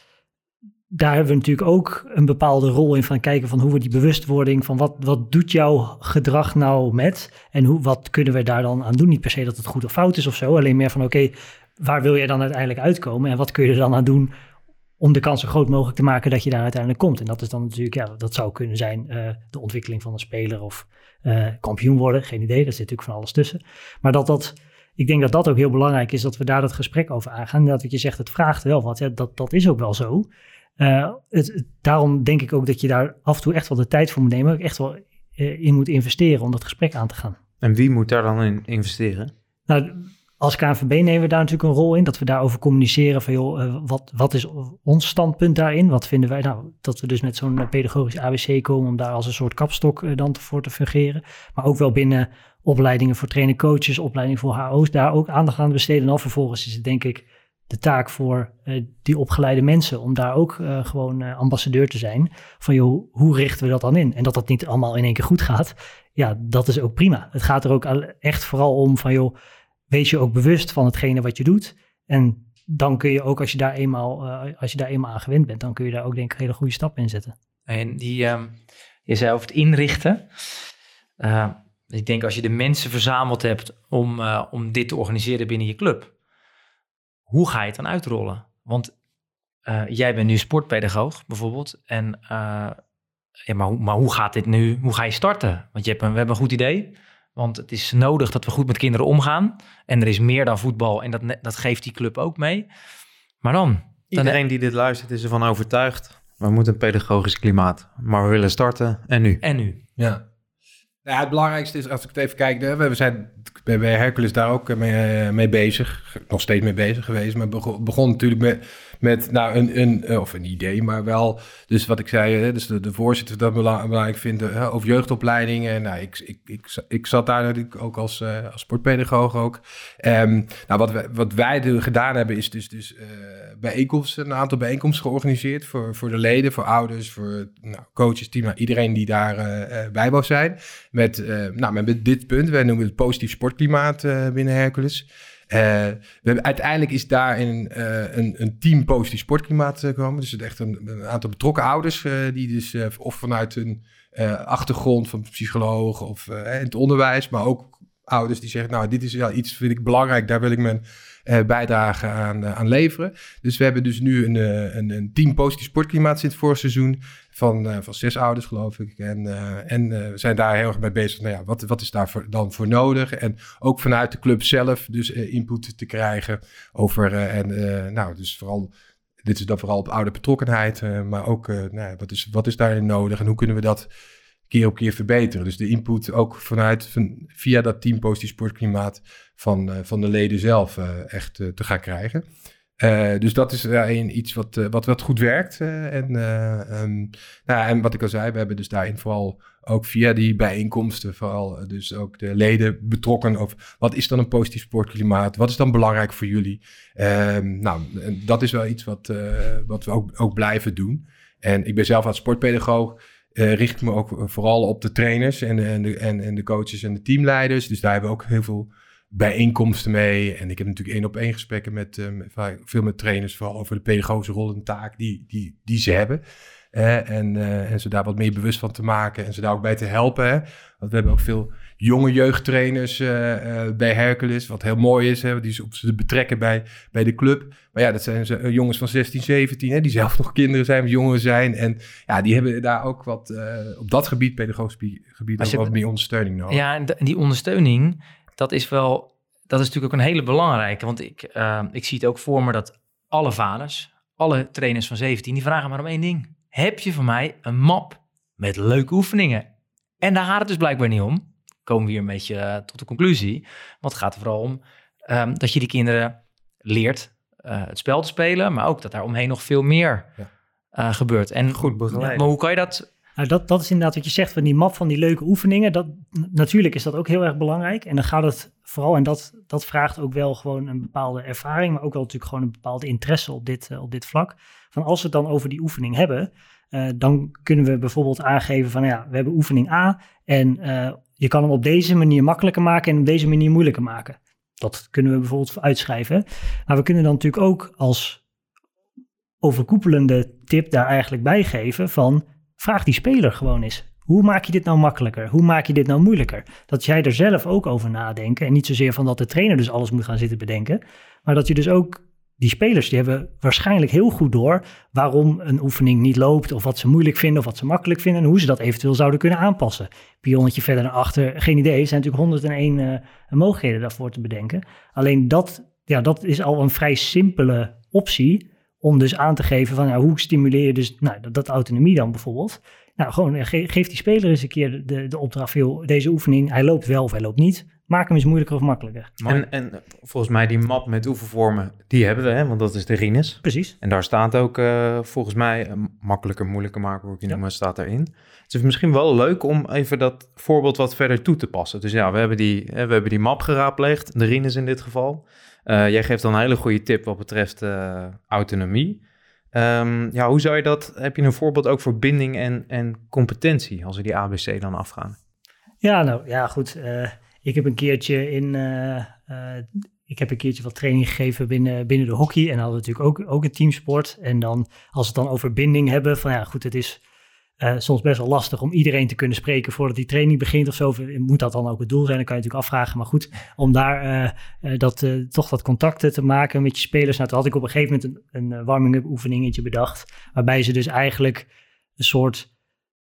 daar hebben we natuurlijk ook een bepaalde rol in van kijken van hoe we die bewustwording van wat, wat doet jouw gedrag nou met en hoe, wat kunnen we daar dan aan doen. Niet per se dat het goed of fout is of zo, alleen meer van oké, waar wil jij dan uiteindelijk uitkomen en wat kun je er dan aan doen om de kans zo groot mogelijk te maken dat je daar uiteindelijk komt. En dat is dan natuurlijk, ja, dat zou kunnen zijn uh, de ontwikkeling van een speler of uh, kampioen worden, geen idee, daar zit natuurlijk van alles tussen. Maar dat dat, ik denk dat dat ook heel belangrijk is, dat we daar dat gesprek over aangaan. Dat wat je zegt, het vraagt wel wat, ja, dat, dat is ook wel zo. Uh, het, daarom denk ik ook dat je daar af en toe echt wel de tijd voor moet nemen, ook echt wel in moet investeren om dat gesprek aan te gaan. En wie moet daar dan in investeren? Nou, als KNVB nemen we daar natuurlijk een rol in, dat we daarover communiceren van joh, uh, wat, wat is ons standpunt daarin? Wat vinden wij nou, dat we dus met zo'n pedagogisch ABC komen om daar als een soort kapstok dan voor te fungeren. Maar ook wel binnen opleidingen voor trainer coaches, opleidingen voor HO's, daar ook aandacht aan besteden. En dan vervolgens is het denk ik de taak voor uh, die opgeleide mensen om daar ook gewoon ambassadeur te zijn. Van joh, hoe richten we dat dan in? En dat dat niet allemaal in één keer goed gaat, ja, dat is ook prima. Het gaat er ook echt vooral om van joh, wees je ook bewust van hetgene wat je doet. En dan kun je ook, als je daar eenmaal, als je daar eenmaal aan gewend bent, dan kun je daar ook denk ik hele goede stap in zetten. En die, um, je zei het inrichten. Ik denk als je de mensen verzameld hebt om, om dit te organiseren binnen je club, hoe ga je het dan uitrollen? Want jij bent nu sportpedagoog bijvoorbeeld. En, ja, maar, maar hoe gaat dit nu? Hoe ga je starten? Want je hebt een, we hebben een goed idee. Want het is nodig dat we goed met kinderen omgaan. En er is meer dan voetbal en dat, dat geeft die club ook mee. Maar dan... Iedereen die dit luistert is ervan overtuigd. We moeten een pedagogisch klimaat. Maar we willen starten en nu. En nu. Ja. Nou het belangrijkste is, als ik het even kijk, we zijn bij Hercules daar ook mee, mee bezig. Nog steeds mee bezig geweest. Maar begon natuurlijk met, met nou, een, een, eh, of een idee, maar wel, dus wat ik zei, hè, dus de, de voorzitter dat belangrijk vinden hè, over jeugdopleidingen. Nou, ik, ik, ik, ik zat daar natuurlijk ook als, uh, als sportpedagoog ook. Um, nou, wat, wij, wat wij gedaan hebben, is dus, dus bijeenkomsten, een aantal bijeenkomsten georganiseerd voor, voor de leden, voor ouders, voor nou, coaches, team, nou, iedereen die daar uh, bij wou zijn. Met, nou, met dit punt, wij noemen het positief sportklimaat binnen Hercules. Uh, we hebben, uiteindelijk is daar een, uh, een, een, team positief sportklimaat gekomen. Dus het echt een, aantal betrokken ouders die dus of vanuit hun achtergrond van psycholoog of in het onderwijs, maar ook ouders die zeggen, nou dit is ja, iets vind ik belangrijk, daar wil ik mijn bijdrage aan, aan leveren. Dus we hebben dus nu een, een, een team positief sportklimaat sinds vorig seizoen van, van zes ouders, geloof ik. En, en we zijn daar heel erg mee bezig. Nou ja, wat, wat is daar dan voor nodig? En ook vanuit de club zelf dus input te krijgen over... en nou, dus vooral... Dit is dan vooral op oude betrokkenheid, maar ook nou, wat, is, wat is daarin nodig en hoe kunnen we dat keer op keer verbeteren. Dus de input ook vanuit, van, via dat team positief sportklimaat van, van de leden zelf echt te gaan krijgen. Dus dat is uh, iets wat, wat, wat goed werkt. en, um, nou, en wat ik al zei, we hebben dus daarin vooral ook via die bijeenkomsten, vooral dus ook de leden betrokken over wat is dan een positief sportklimaat? Wat is dan belangrijk voor jullie? Um, nou, dat is wel iets wat, wat we ook, ook blijven doen. En ik ben zelf als sportpedagoog. Richt me ook vooral op de trainers en, en, de, en, en de coaches en de teamleiders. Dus daar hebben we ook heel veel bijeenkomsten mee. En ik heb natuurlijk één op één gesprekken met, uh, veel met trainers, vooral over de pedagogische rol en taak die, die, die ze hebben. en, en ze daar wat meer bewust van te maken en ze daar ook bij te helpen. Hè? Want we hebben ook veel jonge jeugdtrainers uh, bij Hercules, wat heel mooi is, hè? die ze betrekken bij, bij de club. Maar ja, dat zijn ze, jongens van 16, 17, hè? die zelf nog kinderen zijn, jongeren zijn. En ja, die hebben daar ook wat op dat gebied, pedagogisch gebied, ook wat meer ondersteuning nodig. Ja, en die ondersteuning, dat is wel, dat is natuurlijk ook een hele belangrijke. Want ik, ik zie het ook voor me dat alle vaders, alle trainers van 17, die vragen maar om één ding. Heb je van mij een map met leuke oefeningen? En daar gaat het dus blijkbaar niet om. Komen we hier een beetje uh, tot de conclusie. Want het gaat er vooral om um, dat je die kinderen leert uh, het spel te spelen, maar ook dat daar omheen nog veel meer ja. gebeurt. En goed begeleid. Maar hoe kan je dat nou, dat, dat is inderdaad wat je zegt van die map van die leuke oefeningen. Dat, natuurlijk is dat ook heel erg belangrijk. En dan gaat het vooral, en dat, dat vraagt ook wel gewoon een bepaalde ervaring, maar ook wel natuurlijk gewoon een bepaalde interesse op dit, uh, op dit vlak. Van als we het dan over die oefening hebben, uh, dan kunnen we bijvoorbeeld aangeven van ja, we hebben oefening A en uh, je kan hem op deze manier makkelijker maken en op deze manier moeilijker maken. Dat kunnen we bijvoorbeeld uitschrijven. Maar we kunnen dan natuurlijk ook als overkoepelende tip daar eigenlijk bij geven van vraag die speler gewoon eens. Hoe maak je dit nou makkelijker? Hoe maak je dit nou moeilijker? Dat jij er zelf ook over nadenkt en niet zozeer van dat de trainer dus alles moet gaan zitten bedenken, maar dat je dus ook die spelers die hebben waarschijnlijk heel goed door waarom een oefening niet loopt, of wat ze moeilijk vinden, of wat ze makkelijk vinden, en hoe ze dat eventueel zouden kunnen aanpassen. Pionnetje verder naar achter, geen idee. Er zijn natuurlijk 101 uh, mogelijkheden daarvoor te bedenken. Alleen dat, ja, dat is al een vrij simpele optie om dus aan te geven van ja, hoe stimuleer je dus nou, dat, autonomie dan bijvoorbeeld. Nou, gewoon ge geef die speler eens een keer de, de opdracht, veel, deze oefening, hij loopt wel of hij loopt niet. Maak hem eens moeilijker of makkelijker. En, en volgens mij die map met oefenvormen, die hebben we, hè? want dat is de Rines. Precies. En daar staat ook uh, volgens mij, uh, makkelijker, moeilijker maken, hoe ik je ja. noemen, staat erin. Het is misschien wel leuk om even dat voorbeeld wat verder toe te passen. Dus ja, we hebben die, hè, we hebben die map geraadpleegd, de Rines in dit geval. Uh, jij geeft dan een hele goede tip wat betreft autonomie. Um, ja, hoe zou je dat, heb je een voorbeeld ook voor binding en, en competentie, als we die ABC dan afgaan? Ja, nou ja, goed. Uh, ik heb een keertje in, uh, uh, ik heb een keertje wat training gegeven binnen, binnen de hockey. En hadden we natuurlijk ook, ook een teamsport. En dan, als we het dan over binding hebben, van ja, goed, het is uh, soms best wel lastig om iedereen te kunnen spreken voordat die training begint of zo. Moet dat dan ook het doel zijn? Dan kan je natuurlijk afvragen. Maar goed, om daar dat, toch dat contacten te maken met je spelers. Nou, toen had ik op een gegeven moment een, een warming-up oefeningetje bedacht. Waarbij ze dus eigenlijk een soort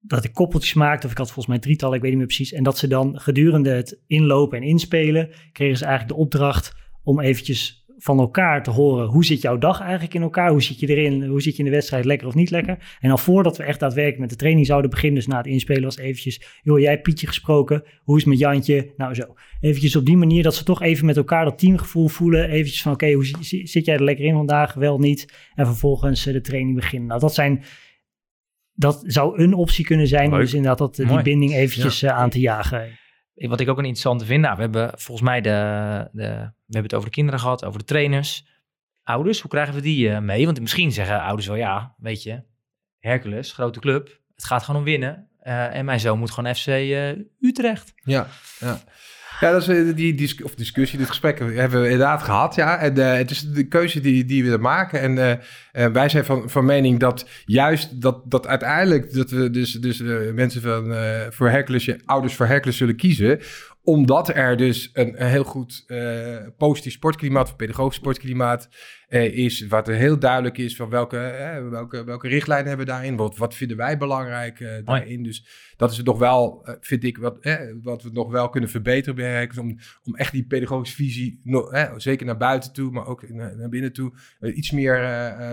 dat ik koppeltjes maakte, of ik had volgens mij drietallen, ik weet niet meer precies. En dat ze dan gedurende het inlopen en inspelen, kregen ze eigenlijk de opdracht om eventjes van elkaar te horen, hoe zit jouw dag eigenlijk in elkaar? Hoe zit je erin? Hoe zit je in de wedstrijd, lekker of niet lekker? En dan voordat we echt daadwerkelijk met de training zouden beginnen, dus na het inspelen was eventjes, joh, jij Pietje gesproken, hoe is het met Jantje? Nou zo, eventjes op die manier dat ze toch even met elkaar dat teamgevoel voelen, eventjes van oké, hoe zit jij er lekker in vandaag? Wel niet. En vervolgens de training beginnen. Nou, dat zijn dat zou een optie kunnen zijn om dus inderdaad dat, die binding eventjes ja. uh, aan te jagen. Wat ik ook een interessante vind, nou, we hebben volgens mij de, de, we hebben het over de kinderen gehad, over de trainers. Ouders, hoe krijgen we die uh, mee? Want misschien zeggen ouders wel, ja, weet je, Hercules, grote club, het gaat gewoon om winnen. Uh, en mijn zoon moet gewoon FC Utrecht. Ja, ja. Ja, dat is die, die discussie, dit gesprek hebben we inderdaad gehad. Ja. En uh, het is de keuze die, die we maken. En uh, wij zijn van, van mening dat juist dat, dat uiteindelijk dat we dus, dus mensen van voor Hercules, ouders voor Hercules zullen kiezen omdat er dus een, een heel goed positief sportklimaat, of pedagogisch sportklimaat is, wat er heel duidelijk is van welke, uh, welke, welke richtlijnen hebben we daarin, wat, wat vinden wij belangrijk daarin. Dus dat is het nog wel, vind ik, wat, wat we nog wel kunnen verbeteren bij Herkens, om, om echt die pedagogische visie, zeker naar buiten toe, maar ook naar, binnen toe, iets meer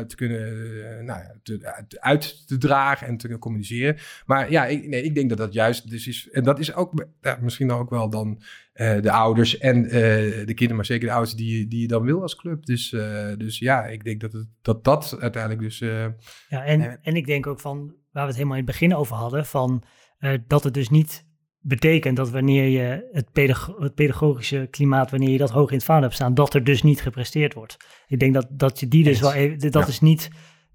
te kunnen, nou te, uit te dragen en te kunnen communiceren. Maar ja, ik, nee, ik denk dat dat juist dus is, en dat is ook misschien ook wel dan de ouders en uh, de kinderen, maar zeker de ouders die, die je dan wil als club. Dus, uh, dus ja, ik denk dat het, dat, dat uiteindelijk dus... ja, en, en ik denk ook van, waar we het helemaal in het begin over hadden, van dat het dus niet betekent dat wanneer je het, pedag het, pedagogische klimaat, wanneer je dat hoog in het vaandel hebt staan, dat er dus niet gepresteerd wordt. Ik denk dat, dat je die dus wel even, dat ja. is niet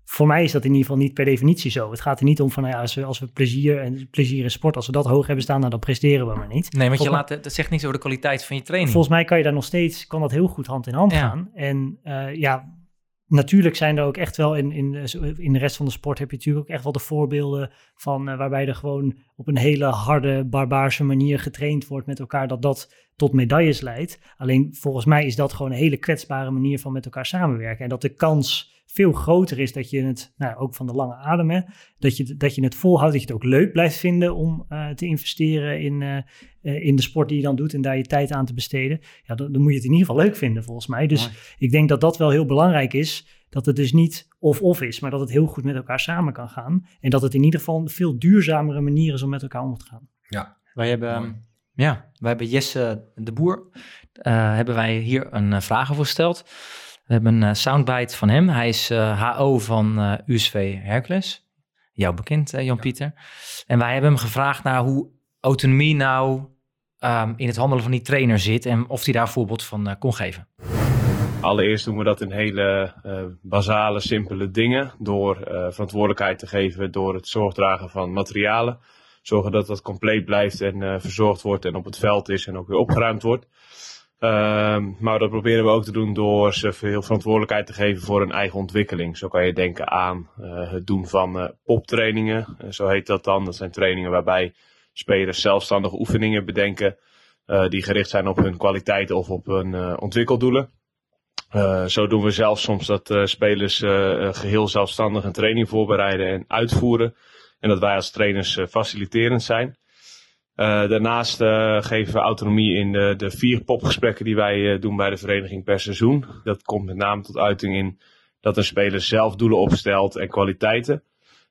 voor mij is dat in ieder geval niet per definitie zo. Het gaat er niet om van, nou ja, als we, als we plezier en plezier in sport, als we dat hoog hebben staan, nou, dan presteren we maar niet. Nee, want je laat, dat zegt niets over de kwaliteit van je training. Volgens mij kan je daar nog steeds, kan dat heel goed hand in hand ja. gaan. En uh, ja, natuurlijk zijn er ook echt wel in, in, in de rest van de sport heb je natuurlijk ook echt wel de voorbeelden van uh, waarbij er gewoon op een hele harde, barbaarse manier getraind wordt met elkaar, dat dat tot medailles leidt. Alleen volgens mij is dat gewoon een hele kwetsbare manier van met elkaar samenwerken. En dat de kans veel groter is dat je het, nou, ook van de lange adem, hè, dat, je, dat je het volhoudt, dat je het ook leuk blijft vinden om uh, te investeren in, uh, uh, in de sport die je dan doet en daar je tijd aan te besteden. Ja, dan, dan moet je het in ieder geval leuk vinden volgens mij. Dus Mooi. ik denk dat dat wel heel belangrijk is, dat het dus niet of-of is, maar dat het heel goed met elkaar samen kan gaan. En dat het in ieder geval een veel duurzamere manier is om met elkaar om te gaan. Ja, wij hebben... Mooi. Ja, wij hebben Jesse de Boer, hebben wij hier een vraag over gesteld. We hebben een soundbite van hem. Hij is HO van uh, USV Hercules. Jou bekend, Jan-Pieter. En wij hebben hem gevraagd naar hoe autonomie nou um, in het handelen van die trainer zit en of hij daar een voorbeeld van kon geven. Allereerst doen we dat in hele basale, simpele dingen. Door verantwoordelijkheid te geven, door het zorgdragen van materialen. Zorgen dat dat compleet blijft en verzorgd wordt en op het veld is en ook weer opgeruimd wordt. Ehm, maar dat proberen we ook te doen door ze veel verantwoordelijkheid te geven voor hun eigen ontwikkeling. Zo kan je denken aan uh, het doen van uh, poptrainingen. Uh, zo heet dat dan. Dat zijn trainingen waarbij spelers zelfstandig oefeningen bedenken. die gericht zijn op hun kwaliteiten of op hun ontwikkeldoelen. zo doen we zelfs soms dat spelers geheel zelfstandig een training voorbereiden en uitvoeren. En dat wij als trainers faciliterend zijn. Uh, daarnaast uh, geven we autonomie in de, de vier popgesprekken die wij uh, doen bij de vereniging per seizoen. Dat komt met name tot uiting in dat een speler zelf doelen opstelt en kwaliteiten.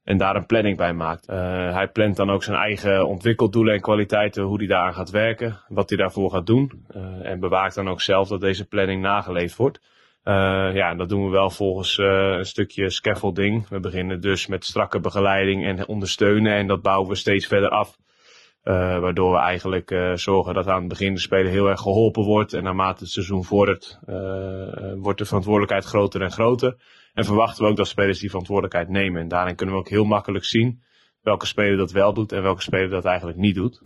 En daar een planning bij maakt. hij plant dan ook zijn eigen ontwikkeldoelen en kwaliteiten, hoe hij daaraan gaat werken, wat hij daarvoor gaat doen. en bewaakt dan ook zelf dat deze planning nageleefd wordt. ja, dat doen we wel volgens een stukje scaffolding. We beginnen dus met strakke begeleiding en ondersteunen en dat bouwen we steeds verder af. Uh, waardoor we eigenlijk uh, zorgen dat aan het begin de speler heel erg geholpen wordt. En naarmate het seizoen vordert, uh, wordt de verantwoordelijkheid groter en groter. En verwachten we ook dat spelers die verantwoordelijkheid nemen. En daarin kunnen we ook heel makkelijk zien welke speler dat wel doet en welke speler dat eigenlijk niet doet.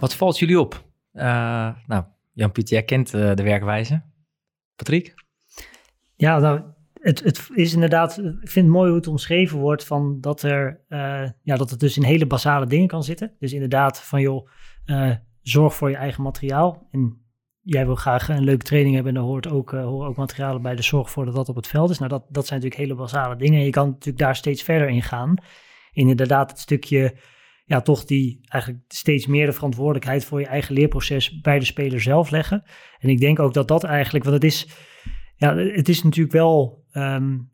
Wat valt jullie op? nou, Jan-Piet, jij kent de werkwijze. Patrick? Ja, nou, het, het, is inderdaad, ik vind het mooi hoe het omschreven wordt van dat er, uh, ja, dat het dus in hele basale dingen kan zitten. Dus inderdaad van joh, uh, zorg voor je eigen materiaal. En jij wil graag een leuke training hebben en daar hoort ook, uh, horen ook materialen bij. de zorg voor dat dat op het veld is. Nou, dat, dat zijn natuurlijk hele basale dingen. En je kan natuurlijk daar steeds verder in gaan. In inderdaad het stukje, ja, toch die eigenlijk steeds meer de verantwoordelijkheid voor je eigen leerproces bij de speler zelf leggen. En ik denk ook dat dat eigenlijk, want het is ja, het is natuurlijk wel. Um,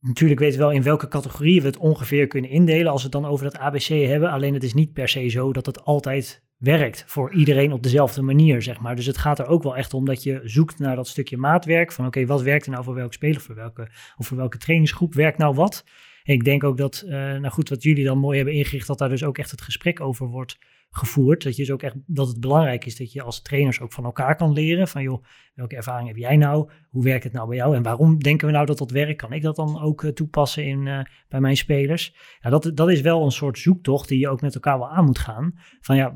natuurlijk weten we wel in welke categorieën we het ongeveer kunnen indelen. Als we het dan over dat ABC hebben. Alleen het is niet per se zo dat het altijd werkt voor iedereen op dezelfde manier, zeg maar. Dus het gaat er ook wel echt om dat je zoekt naar dat stukje maatwerk. Van oké, wat werkt er nou voor welke speler, voor welke, of voor welke trainingsgroep werkt nou wat? Ik denk ook dat, uh, nou goed, wat jullie dan mooi hebben ingericht, dat daar dus ook echt het gesprek over wordt gevoerd. Dat, je dus ook echt, dat het belangrijk is dat je als trainers ook van elkaar kan leren. Van joh, welke ervaring heb jij nou? Hoe werkt het nou bij jou? En waarom denken we nou dat dat werkt? Kan ik dat dan ook uh, toepassen in, uh, bij mijn spelers? Ja, dat, dat is wel een soort zoektocht die je ook met elkaar wel aan moet gaan. Van ja,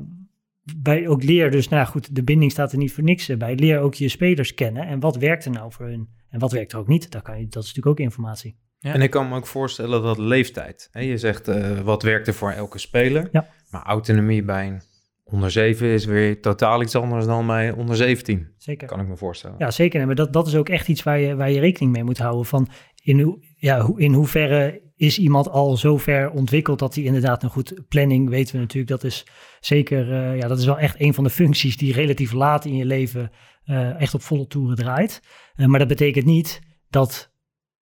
bij ook leer dus, nou goed, de binding staat er niet voor niks eh, bij. Leer ook je spelers kennen en wat werkt er nou voor hun? En wat werkt er ook niet? Daar kan je, dat is natuurlijk ook informatie. Ja. En ik kan me ook voorstellen dat leeftijd. Hè? Je zegt uh, wat werkt er voor elke speler. Ja. Maar autonomie bij een onder 7 is weer totaal iets anders dan bij onder 17. Zeker. Kan ik me voorstellen. Ja, zeker. Maar dat, dat is ook echt iets waar je, waar je rekening mee moet houden. Van in, ho ja, in hoeverre is iemand al zo ver ontwikkeld dat hij inderdaad een goed planning, weten we natuurlijk, dat is zeker, uh, ja, dat is wel echt een van de functies die relatief laat in je leven uh, echt op volle toeren draait. Maar dat betekent niet dat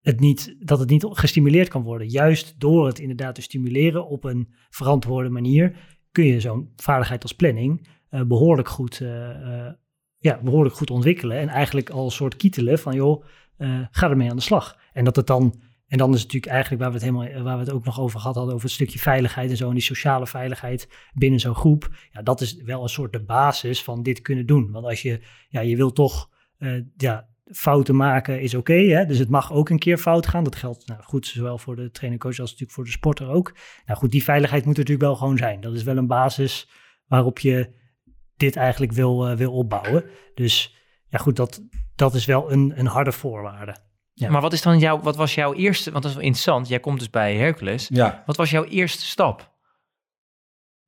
het niet, dat het niet gestimuleerd kan worden. Juist door het inderdaad te stimuleren op een verantwoorde manier, kun je zo'n vaardigheid als planning uh, behoorlijk, goed, uh, uh, ja, behoorlijk goed ontwikkelen. En eigenlijk al een soort kietelen van, joh, ga ermee aan de slag. En dat het dan, en dan is het natuurlijk eigenlijk waar we het, helemaal, waar we het ook nog over gehad hadden, over het stukje veiligheid en zo, en die sociale veiligheid binnen zo'n groep. Ja, dat is wel een soort de basis van dit kunnen doen. Want als je, ja, je wil toch, ja, fouten maken is oké. Okay, dus het mag ook een keer fout gaan. Dat geldt nou, goed zowel voor de trainer-coach als natuurlijk voor de sporter ook. Nou goed, die veiligheid moet er natuurlijk wel gewoon zijn. Dat is wel een basis waarop je dit eigenlijk wil, uh, wil opbouwen. Dus ja goed, dat, dat is wel een, een harde voorwaarde. Ja. Maar wat, is dan jouw, wat was jouw eerste, want dat is wel interessant, jij komt dus bij Hercules. Ja. Wat was jouw eerste stap?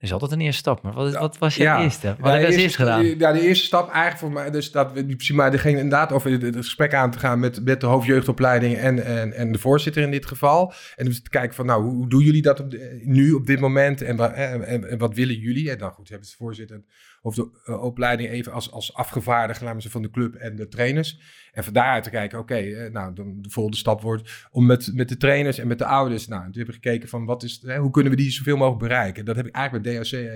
Is altijd een eerste stap. Maar wat, wat was je ja. eerste? Wat ja, heb je eerst gedaan? Ja, de eerste stap eigenlijk voor mij, dus dat we maar degene inderdaad over het gesprek aan te gaan met, met de hoofdjeugdopleiding en, en, en de voorzitter in dit geval. En dus te kijken van, nou, hoe, doen jullie dat op de, nu op dit moment en, en, en, en, wat willen jullie? En dan goed, hebben de voorzitter of de uh, opleiding even als, als afgevaardigd, we van de club en de trainers. En van daaruit te kijken, oké, okay, nou, dan de volgende stap wordt om met, met de trainers en met de ouders, nou, toen hebben we gekeken van, wat is, hè, hoe kunnen we die zoveel mogelijk bereiken? Dat heb ik eigenlijk met DHC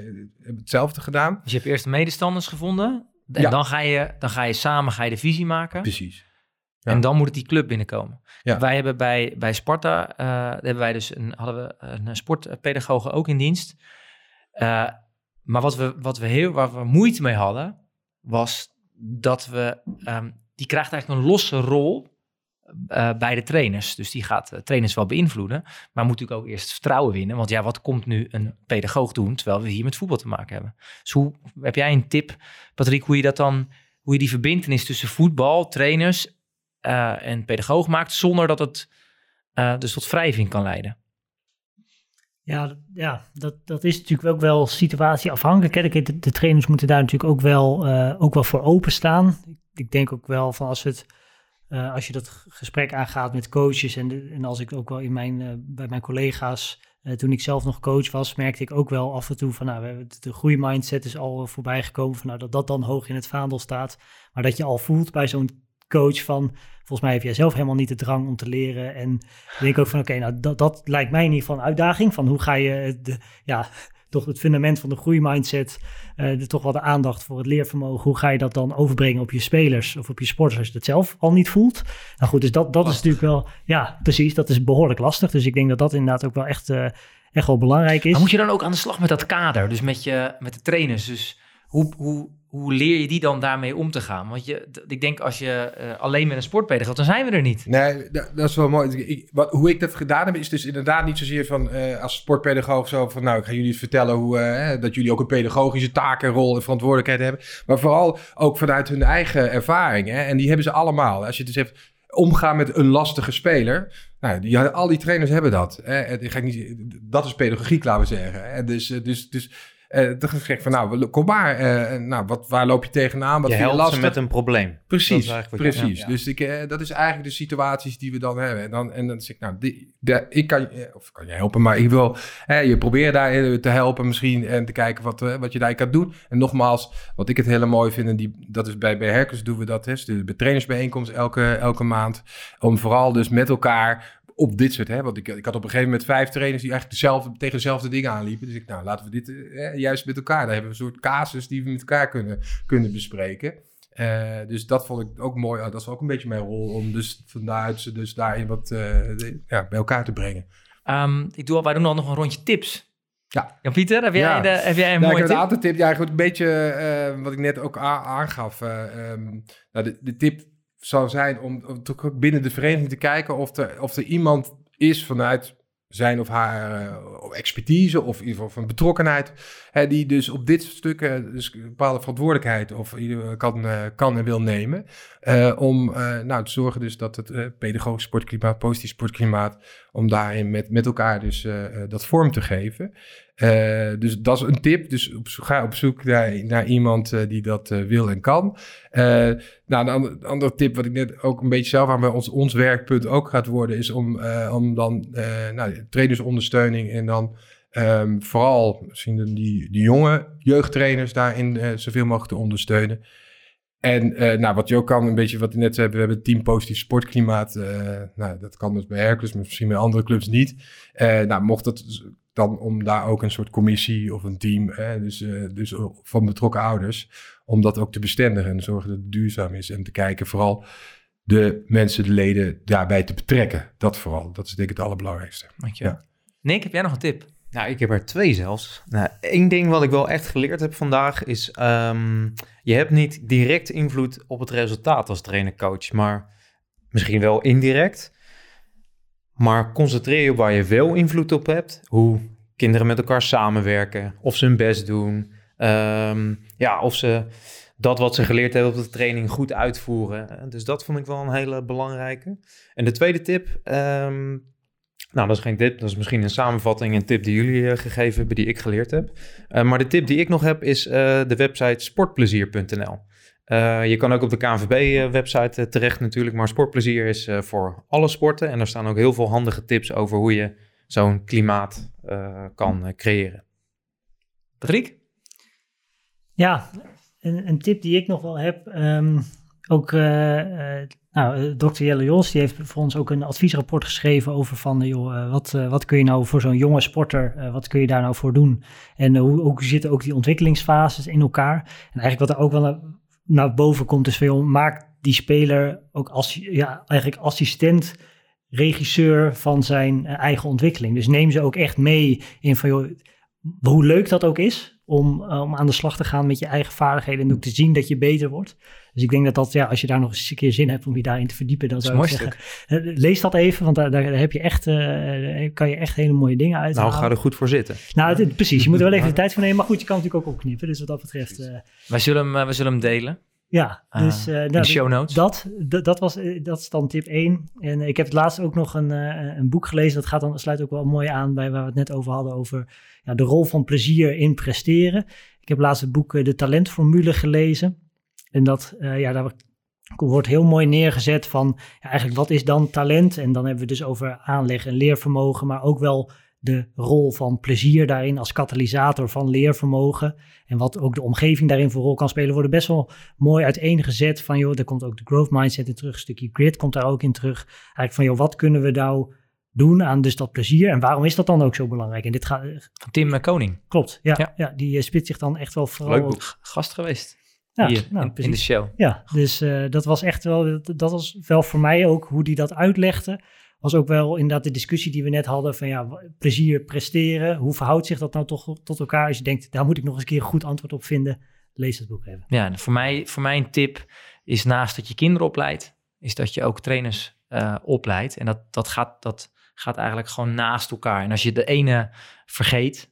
hetzelfde gedaan. Dus je hebt eerst de medestanders gevonden en ja. dan, ga je, dan ga je samen ga je de visie maken. Precies. Ja. En dan moet het die club binnenkomen. Ja. Wij hebben bij, bij Sparta, uh, hebben wij dus een, hadden we een sportpedagoge ook in dienst. Uh, maar wat we, wat we heel, waar we moeite mee hadden, was dat we, um, die krijgt eigenlijk een losse rol uh, bij de trainers. Dus die gaat uh, trainers wel beïnvloeden, maar moet natuurlijk ook eerst vertrouwen winnen. Want ja, wat komt nu een pedagoog doen, terwijl we hier met voetbal te maken hebben? Dus hoe, heb jij een tip, Patrick, hoe je dat dan, hoe je die verbindenis tussen voetbal, trainers eh, en pedagoog maakt, zonder dat het eh, dus tot wrijving kan leiden. Ja, ja dat, dat is natuurlijk ook wel situatieafhankelijk. Hè. De, de, trainers moeten daar natuurlijk ook wel, eh, ook wel voor openstaan. Ik, denk ook wel van als het eh, als je dat gesprek aangaat met coaches en, en als ik ook wel in mijn, uh, bij mijn collega's, toen ik zelf nog coach was, merkte ik ook wel af en toe van nou, we hebben de groeimindset is al voorbij gekomen van nou, dat dat dan hoog in het vaandel staat. Maar dat je al voelt bij zo'n coach van, volgens mij heb jij zelf helemaal niet de drang om te leren. En ik denk ook van oké, okay, nou dat, dat lijkt mij in ieder geval een uitdaging van hoe ga je de, ja, toch het fundament van de groeimindset, uh, de, toch wel de aandacht voor het leervermogen. Hoe ga je dat dan overbrengen op je spelers of op je sporters als je het zelf al niet voelt? Nou goed, dus dat, dat is natuurlijk wel, ja precies, dat is behoorlijk lastig. Dus ik denk dat dat inderdaad ook wel echt, uh, echt wel belangrijk is. Maar moet je dan ook aan de slag met dat kader, dus met, je, met de trainers? Dus hoe, hoe, hoe leer je die dan daarmee om te gaan? Want je, ik denk als je uh, alleen met een sportpedagoog, dan zijn we er niet. Nee, dat, dat is wel mooi. Wat, hoe ik dat gedaan heb, is dus inderdaad niet zozeer van uh, als sportpedagoog zo van, nou, ik ga jullie vertellen hoe uh, dat jullie ook een pedagogische taak en rol en verantwoordelijkheid hebben. Maar vooral ook vanuit hun eigen ervaring. Hè? En die hebben ze allemaal. Als je dus hebt omgaan met een lastige speler. Nou, die, al die trainers hebben dat. Hè? Dat is pedagogiek, laten we zeggen. Hè? Dus, dus, dus uh, dan zeg van, nou, kom maar. Uh, nou, wat, waar loop je tegenaan? Wat je helpt lastig? ze met een probleem. Precies, precies. Ja. Dus ik, uh, dat is eigenlijk de situaties die we dan hebben. En dan, en dan zeg ik, nou, die, de, ik kan, of kan je helpen, maar ik wil je proberen daar te helpen misschien en te kijken wat, wat je daar kan doen. En nogmaals, wat ik het hele mooi vind, en die, dat is bij, bij Herkens doen we dat, hè, dus bij trainersbijeenkomst elke, elke maand, om vooral dus met elkaar op dit soort, hè, want ik, ik had op een gegeven moment vijf trainers die eigenlijk dezelfde, tegen dezelfde dingen aanliepen. Dus ik, nou, laten we dit eh, juist met elkaar, daar hebben we een soort casus die we met elkaar kunnen, kunnen bespreken. Uh, dus dat vond ik ook mooi. dat is ook een beetje mijn rol om dus vanuit ze dus daarin wat uh, ja, bij elkaar te brengen. Um, ik doe, wij doen al nog een rondje tips. Ja. Jan-Pieter, heb, jij ja. de, heb jij een nou, mooie tip? Een aantal tips. Ja, goed, een beetje uh, wat ik net ook aangaf. Um, nou, de, de tip zou zijn om, binnen de vereniging te kijken of er, of er iemand is vanuit zijn of haar uh, expertise of in ieder geval van betrokkenheid, hè, die dus op dit stuk uh, dus een bepaalde verantwoordelijkheid of kan, uh, kan en wil nemen, om nou, te zorgen dus dat het pedagogisch sportklimaat, positief sportklimaat, om daarin met, met elkaar dus dat vorm te geven. Uh, dus dat is een tip. Dus ga op zoek naar, naar iemand die dat wil en kan. nou, een andere, tip, wat ik net ook een beetje zelf aan bij ons, ons werkpunt ook gaat worden, is om, om dan nou, trainersondersteuning en dan um, vooral misschien die, die jonge jeugdtrainers daarin zoveel mogelijk te ondersteunen. En nou, wat je ook kan, een beetje wat we net zei, we hebben het team positief sportklimaat. nou, dat kan dus bij Hercules, maar misschien bij andere clubs niet. nou, mocht dat dan om daar ook een soort commissie of een team, hè, dus, dus van betrokken ouders, om dat ook te bestendigen en zorgen dat het duurzaam is. En te kijken vooral de mensen, de leden daarbij te betrekken. Dat vooral. Dat is denk ik het allerbelangrijkste. Dank je. Ja. Nick, heb jij nog een tip? Nou, ik heb er twee zelfs. Nou, één ding wat ik wel echt geleerd heb vandaag is... Um, je hebt niet direct invloed op het resultaat als trainer-coach, maar misschien wel indirect. Maar concentreer je op waar je wel invloed op hebt. Hoe kinderen met elkaar samenwerken. Of ze hun best doen. Um, ja, of ze dat wat ze geleerd hebben op de training goed uitvoeren. Dus dat vond ik wel een hele belangrijke. En de tweede tip. Um, nou, dat is geen tip. Dat is misschien een samenvatting, een tip die jullie uh, gegeven hebben, die ik geleerd heb. Uh, maar de tip die ik nog heb is uh, de website sportplezier.nl. Je kan ook op de KNVB-website terecht natuurlijk, maar sportplezier is voor alle sporten. En daar staan ook heel veel handige tips over hoe je zo'n klimaat kan creëren. Patrick? Ja, een, een, tip die ik nog wel heb, um, ook nou, dokter Jelle Jos, die heeft voor ons ook een adviesrapport geschreven over van, joh, wat, wat kun je nou voor zo'n jonge sporter, wat kun je daar nou voor doen? En hoe, hoe zitten ook die ontwikkelingsfases in elkaar? En eigenlijk wat er ook wel naar boven komt is veel, maakt die speler ook als, ja, eigenlijk assistent regisseur van zijn eh, eigen ontwikkeling. Dus neem ze ook echt mee in van, joh, hoe leuk dat ook is om, uh, om aan de slag te gaan met je eigen vaardigheden en ook te zien dat je beter wordt. Dus ik denk dat dat, ja, als je daar nog eens een keer zin hebt om je daarin te verdiepen, dan zou ik zeggen, uh, lees dat even, want daar, daar heb je echt, uh, kan je echt hele mooie dingen uit. Nou, ga er goed voor zitten. Nou, het, precies, je moet er wel even de tijd voor nemen, maar goed, je kan natuurlijk ook opknippen, dus wat dat betreft. wij, zullen hem, wij zullen hem delen. Ja, Ah, dus nou, de show notes. Dat, dat, dat, was, eh, dat is dan tip 1. En ik heb het laatst ook nog een, eh, een boek gelezen. Dat gaat dan, sluit ook wel mooi aan bij waar we het net over hadden. Over ja, de rol van plezier in presteren. Ik heb laatst het boek De Talentformule gelezen. En dat, ja, daar wordt heel mooi neergezet van ja, eigenlijk wat is dan talent? En dan hebben we dus over aanleg en leervermogen. Maar ook wel de rol van plezier daarin als katalysator van leervermogen. En wat ook de omgeving daarin voor rol kan spelen. Worden best wel mooi uiteengezet van, joh, daar komt ook de growth mindset in terug, een stukje grit komt daar ook in terug. Eigenlijk van, joh, wat kunnen we nou doen aan dus dat plezier en waarom is dat dan ook zo belangrijk? En dit gaat, Van Tim eh, Koning. klopt, ja, Ja. ja. die eh, spit zich dan echt wel vooral... Leuk boek. Gast geweest. Ja, hier nou, in, de show. Ja, dus eh, dat was echt wel, dat, dat was wel voor mij ook hoe die dat uitlegde. Was ook wel inderdaad de discussie die we net hadden van ja, plezier presteren. Hoe verhoudt zich dat nou toch tot elkaar? Als je denkt, daar moet ik nog eens een keer een goed antwoord op vinden, lees het boek even. Ja, voor mij, voor mij een tip is naast dat je kinderen opleidt, is dat je ook trainers eh, opleidt. En dat, dat, gaat, dat gaat eigenlijk gewoon naast elkaar. En als je de ene vergeet,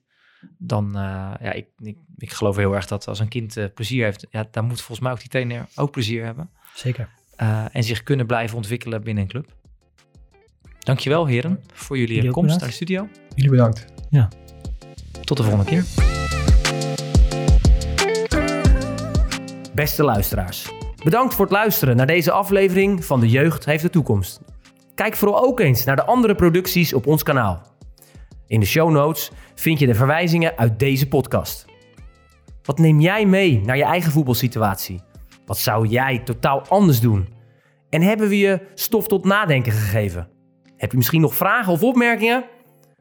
dan, eh, ja, ik, ik, ik geloof heel erg dat als een kind eh, plezier heeft, ja, dan moet volgens mij ook die trainer ook plezier hebben. Zeker. En zich kunnen blijven ontwikkelen binnen een club. Dankjewel heren voor jullie Jullie komst naar de studio. Jullie bedankt. Tot de volgende keer. Beste luisteraars, bedankt voor het luisteren naar deze aflevering van De Jeugd heeft de toekomst. Kijk vooral ook eens naar de andere producties op ons kanaal. In de show notes vind je de verwijzingen uit deze podcast. Wat neem jij mee naar je eigen voetbalsituatie? Wat zou jij totaal anders doen? En hebben we je stof tot nadenken gegeven? Heb je misschien nog vragen of opmerkingen?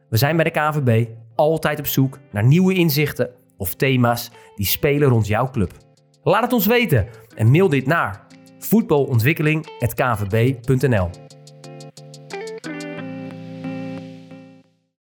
We zijn bij de KNVB altijd op zoek naar nieuwe inzichten of thema's die spelen rond jouw club. Laat het ons weten en mail dit naar voetbalontwikkeling.kvb.nl